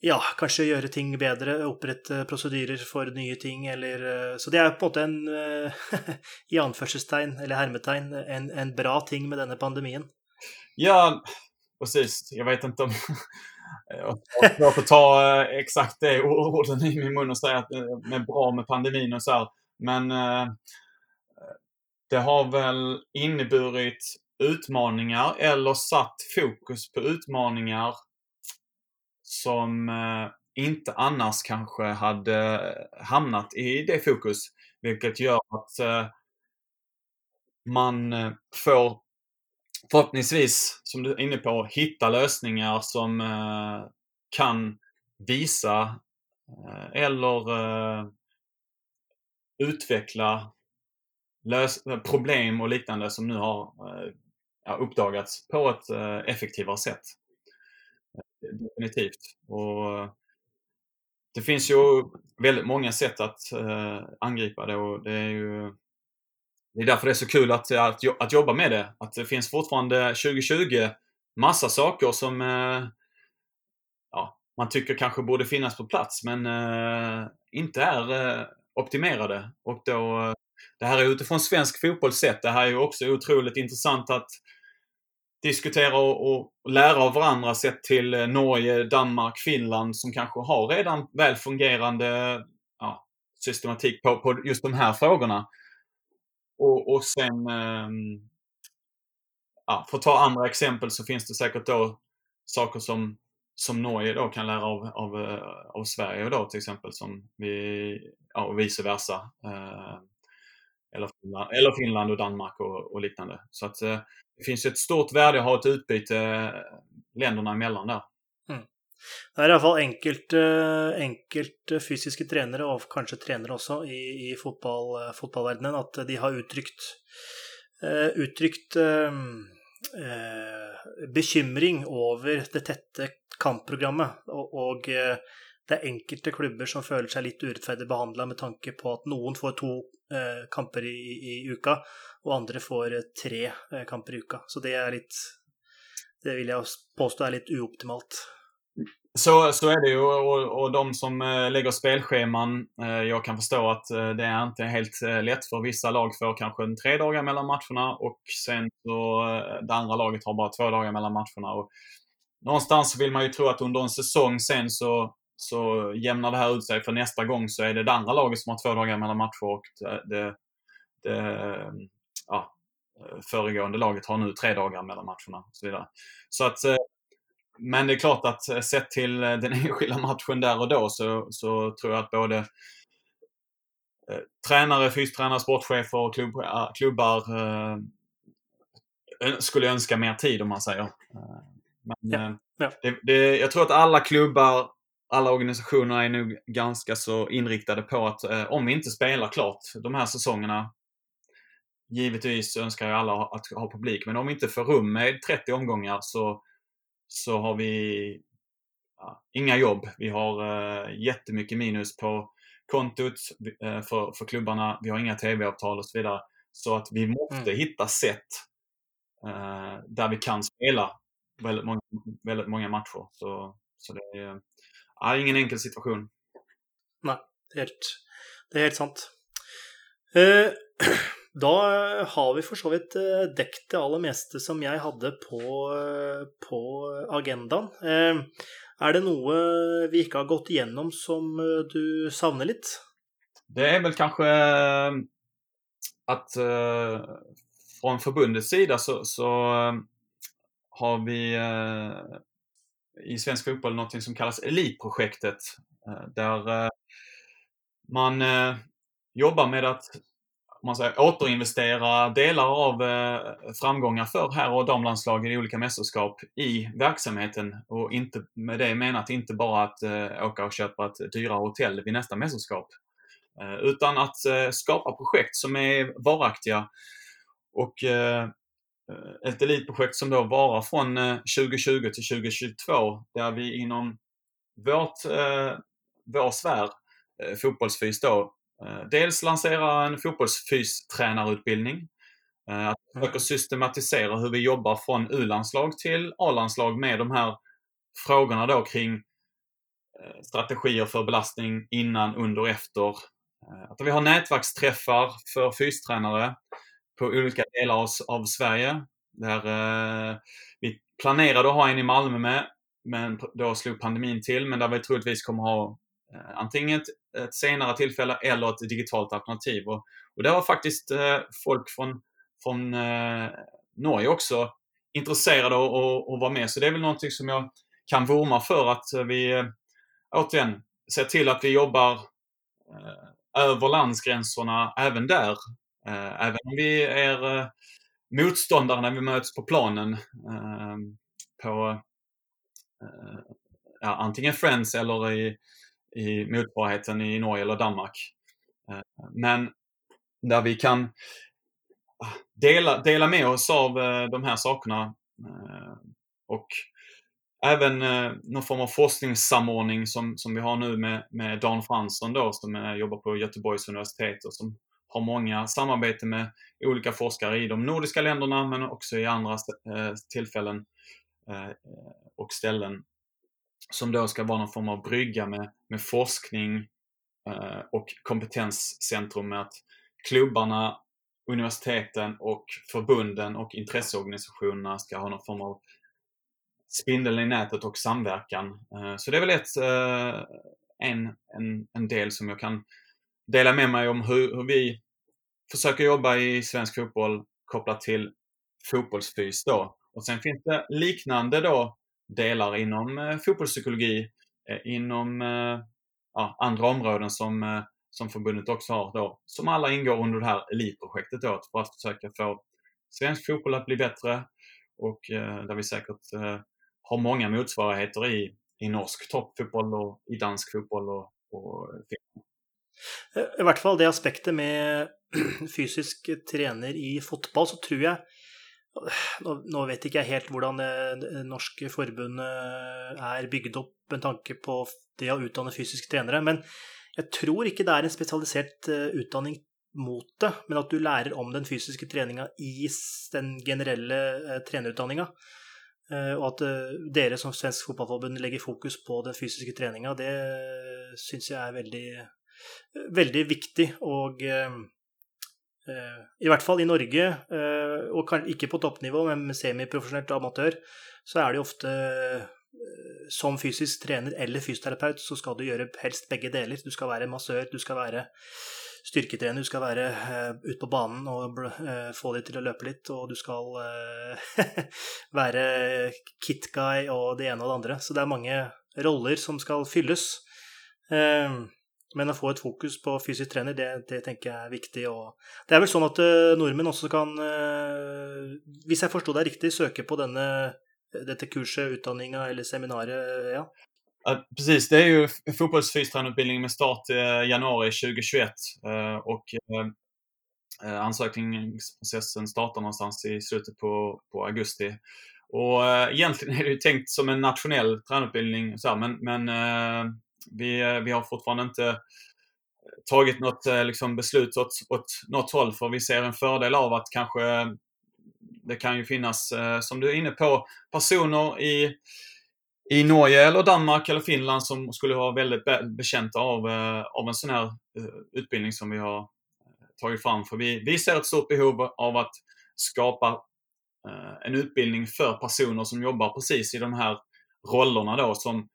S1: ja, kanske göra ting bättre, upprätta procedurer för nya ting, eller Så det är på något en, i anførselstegn, eller hermetegn, en, en bra ting med denna pandemin.
S2: Ja, precis. Jag vet inte om... Jag får ta eh, exakt det orden i min mun och säga att eh, det är bra med pandemin och så här. Men eh, det har väl inneburit utmaningar eller satt fokus på utmaningar som inte annars kanske hade hamnat i det fokus. Vilket gör att man får förhoppningsvis, som du är inne på, hitta lösningar som eh, kan visa eh, eller eh, utveckla problem och liknande som nu har eh, uppdagats på ett eh, effektivare sätt. Definitivt. Och eh, det finns ju väldigt många sätt att angripa det och det är ju det är därför det är så kul att, att, att jobba med det. Att det finns fortfarande 2020 massa saker som eh, ja, man tycker kanske borde finnas på plats men eh, inte är eh, optimerade. Och då, eh, det här är utifrån svensk fotboll sett. Det här är ju också otroligt intressant att diskutera och, och, lära av varandra sett till eh, Norge, Danmark, Finland som kanske har redan väl fungerande ja, systematik på, på just de här frågorna. Och, och sen, ehm, ja, för att ta andra exempel så finns det säkert då saker som, som Norge då kan lära av, av, eh, av Sverige då till exempel som vi, ja, och vice versa. Eh, eller, Finland, eller Finland och Danmark och, och liknande. Så att eh, det finns ett stort värde att ha ett utbyte länderna emellan där. Mm.
S1: Det är i alla fall enkelt, fysiske trenere, og kanskje trenere også, i, i fotball, eh, fotballverdenen, at de har uttrykt, eh, uttrykt eh, eh, bekymring over det tette kampprogrammet. Og, og, det er enkelte klubber som føler seg litt urettferdig behandla med tanke på at noen får to eh, kamper i, i, uka, og andre får tre eh, kamper i uka. Så det er litt Det vil jeg påstå er litt uoptimalt.
S2: Så, så är det ju och, och de som eh, lägger spelscheman, eh, jag kan förstå att eh, det är inte helt lätt för vissa lag får kanske en tre dagar mellan matcherna och sen så det andra laget har bara två dagar mellan matcherna. Och någonstans vill man ju tro att under en säsong sen så, så jämnar det här ut sig för nästa gång så är det det andra laget som har två dagar mellan matcher och det, det, det ja, föregående laget har nu tre dagar mellan matcherna och så vidare. Så att men det är klart att eh, sett till eh, den enskilda matchen där och då så, så tror jag att både eh, tränare, fystränare, sportchefer och klubb, klubbar eh, skulle önska mer tid om man säger. Men ja, ja. Det, det, jag tror att alla klubbar, alla organisationer är nog ganska så inriktade på att eh, om vi inte spelar klart de här säsongerna Givetvis önskar ju alla att ha publik, men om vi inte får rum med 30 omgångar så så har vi ja, inga jobb. Vi har uh, jättemycket minus på kontot uh, för, för klubbarna. Vi har inga tv-avtal och så vidare. Så att vi måste mm. hitta sätt uh, där vi kan spela väldigt många, väldigt många matcher. Så, så det är uh, ingen enkel situation.
S1: Nej, det är helt, det är helt sant. Uh, Da eh, har vi for så vidt eh, dekket det aller meste som jeg hadde på, eh, på agendaen. Er det noe vi ikke har gått igjennom som du savner litt?
S2: Det är väl kanske att från förbundets sida så, så har vi i svensk fotboll något som kallas Elitprojektet. Där man jobbar med att man säger, återinvestera delar av eh, framgångar för herr och damlandslagen i olika mästerskap i verksamheten och inte med det menat inte bara att eh, åka och köpa ett dyrare hotell vid nästa mästerskap. Eh, utan att eh, skapa projekt som är varaktiga och eh, eh ett elitprojekt som då varar från eh, 2020 till 2022 där vi inom vårt, eh, vår sfär, fotbollsfys då, dels lansera en fotbollsfystränarutbildning. Eh, att mm. försöka systematisera hur vi jobbar från U-landslag till A-landslag med de här frågorna då kring eh, strategier för belastning innan, under och efter. Att vi har nätverksträffar för fystränare på olika delar av, av Sverige. Där vi planerade att ha en i Malmö med, men då slog pandemin till. Men där vi troligtvis kommer ha Eh, antingen ett ett senare tillfälle eller ett digitalt alternativ. Och, och det var faktiskt eh, folk från, från eh, Norge också intresserade att vara med. Så det är väl någonting som jag kan vurma för att vi eh, återigen ser till att vi jobbar eh, över landsgränserna även där. Eh, även om vi är eh, motståndare när vi möts på planen eh, på eh, ja, antingen Friends eller i, i motsvarigheten i Norge eller Danmark. Eh, men där vi kan ah, dela, dela med oss av eh, de här sakerna eh, och även någon form av forskningssamordning som, som vi har nu med, med Dan Fransson då som jobbar på Göteborgs universitet och som har många samarbeten med olika forskare i de nordiska länderna men också i andra tillfällen och ställen som då ska vara någon form av brygga med, med forskning eh, och kompetenscentrum med att klubbarna, universiteten och förbunden och intresseorganisationerna ska ha någon form av spindel i nätet och samverkan. Eh, så det är väl ett, eh, en, en, en del som jag kan dela med mig om hur, hur vi försöker jobba i svensk fotboll kopplat till fotbollsfys då. Och sen finns det liknande då delar inom fotbollspsykologi, eh, Eh, inom eh, ja, andra områden som, eh, som förbundet också har då, som alla ingår under det här elitprojektet då, för att försöka få svensk fotboll att bli bättre och eh, där vi säkert har många motsvarigheter i, i norsk toppfotboll och i dansk fotboll och, och
S1: I hvert fall det aspektet med fysisk trener i fotball, så tror jeg nå, nå, vet ikke jeg helt hvordan eh, det norske forbundet eh, er bygd opp med tanke på det å utdanne fysiske trenere, men jeg tror ikke det er en spesialisert eh, utdanning mot det, men at du lærer om den fysiske treninga i den generelle trenerutdanninga. Og at dere som Svensk Fotballforbund legger fokus på den fysiske treninga, det syns jeg er veldig, veldig viktig. Og Eh, Eh, I hvert fall i Norge, eh, og ikke på toppnivå, men semiprofesjonelt amatør, så er det jo ofte eh, som fysisk trener eller fysioterapeut så skal du gjøre helst begge deler. Du skal være massør, du skal være styrketrener, du skal være ute på banen og få de til å løpe litt, og du skal være kit-guy og det ene og det andre. Så det er mange roller som skal fylles. Uh, men å få et fokus på fysisk trener, det, det, tenker jeg er viktig. Og det er vel sånn at eh, nordmenn også kan, eh, hvis jeg forsto deg riktig, söka på denne, eh, dette kurset, utdanninga eller seminaret? ja?
S2: Ja, precis, det är ju fotbollsfystränarutbildning med start i januari 2021 och ansökningsprocessen startar någonstans i slutet på, på augusti. Och egentligen är det ju tänkt som en nationell tränarutbildning, men, men vi, eh, vi har fortfarande inte eh, tagit något eh, liksom, beslut åt, åt något håll för vi ser en fördel av att kanske det kan ju finnas, som du är inne på, personer i, i Norge eller Danmark eller Finland som skulle vara väldigt bekänta av, av en sån här utbildning som vi har tagit fram. För vi, vi ser ett stort behov av att skapa en utbildning för personer som jobbar precis i de här rollerna då som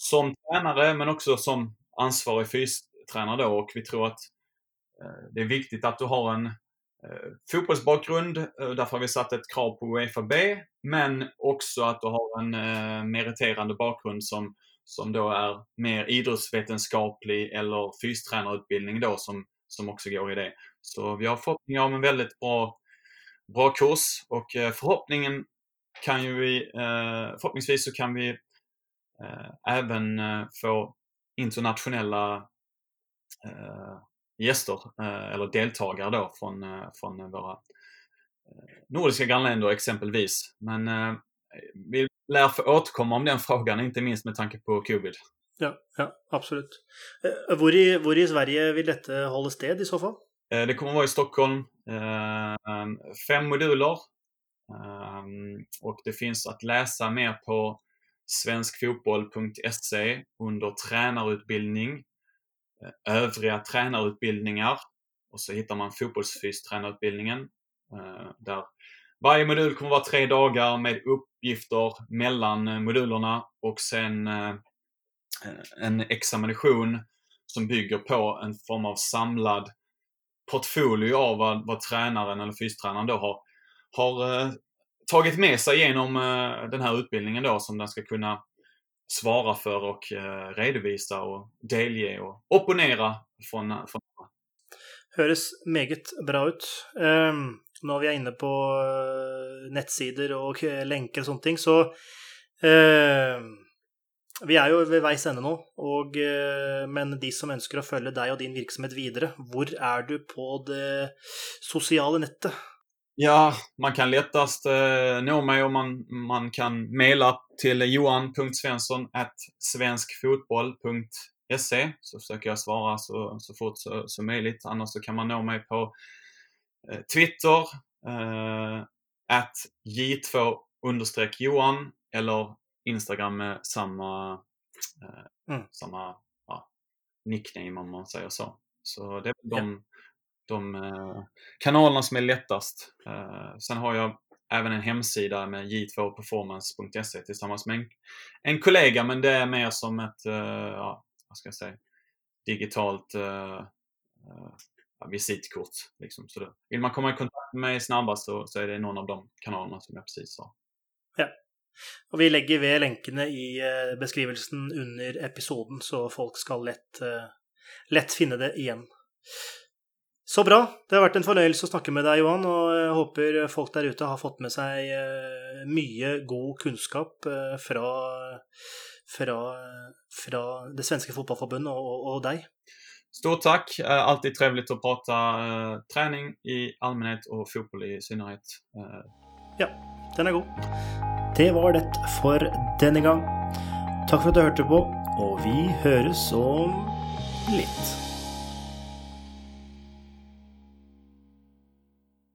S2: som tränare men också som ansvarig fystränare då och vi tror att eh, det är viktigt att du har en, eh, fotbollsbakgrund. Eh, därför har vi satt ett krav på Uefa B. Men också att du har en meriterande bakgrund som, som då är mer idrottsvetenskaplig eller fystränarutbildning då som, som också går i det. Så vi har förhoppningar om en väldigt bra, bra kurs och förhoppningen kan ju vi, förhoppningsvis så kan vi även få internationella gäster eller deltagare då från, från våra nordiska grannländer exempelvis. Men vi lär få återkomma om den frågan, inte minst med tanke på covid.
S1: Ja, ja absolut. Var i, var i Sverige vill detta hålla sted i så fall?
S2: Det kommer vara i Stockholm. Fem moduler Um, och det finns att läsa mer på svenskfotboll.se under tränarutbildning, eh, övriga tränarutbildningar och så hittar man fotbollsfystränarutbildningen eh, där varje modul kommer vara tre dagar med uppgifter mellan eh, modulerna och sen en examination som bygger på en form av samlad portfolio av vad, vad tränaren eller fystränaren då har har tagit med sig genom eh, den här utbildningen då som den ska kunna svara för och eh, redovisa och delge och opponera från, från
S1: Høres meget bra ut. Ehm, um, når vi er inne på eh, nettsider og lenker og sånne ting, så uh, Vi er jo ved veis ende nå, og, uh, men de som ønsker å følge deg og din virksomhet videre, hvor er du på det sosiale nettet?
S2: Ja, man kan lättast eh, nå mig om man, man kan mejla till johan.svensson svenskfotboll.se så försöker jag svara så, så fort så, så möjligt. Annars så kan man nå mig på eh, Twitter, eh, J2 understreck Johan eller Instagram med samma, eh, mm. samma ja, nickname om man säger så. Så det är de de eh, kanalerna som är lättast. Eh, sen har jag även en hemsida med j2performance.se tillsammans med en, en, kollega, men det är mer som ett, eh, ja, vad ska jag säga, digitalt eh, eh, visitkort. Liksom. Så det, vill man komma i kontakt med mig snabbast så, så är det någon av de kanalerna som jag precis sa.
S1: Ja. Och vi lägger ved länkarna i eh, beskrivelsen under episoden, så folk ska lätt, lätt finna det igen. Så bra. Det har vært en fornøyelse å snakke med deg, Johan. Og jeg håper folk der ute har fått med seg eh, mye god kunnskap eh, fra, fra, fra det svenska fotbollförbundet och, och dig.
S2: Stort tack! Alltid trevligt att prata träning i allmänhet och fotboll i synnerhet.
S1: Ja, den är god. Det var det för denna gång. Tack för att du hörde på, och vi hörs om lite.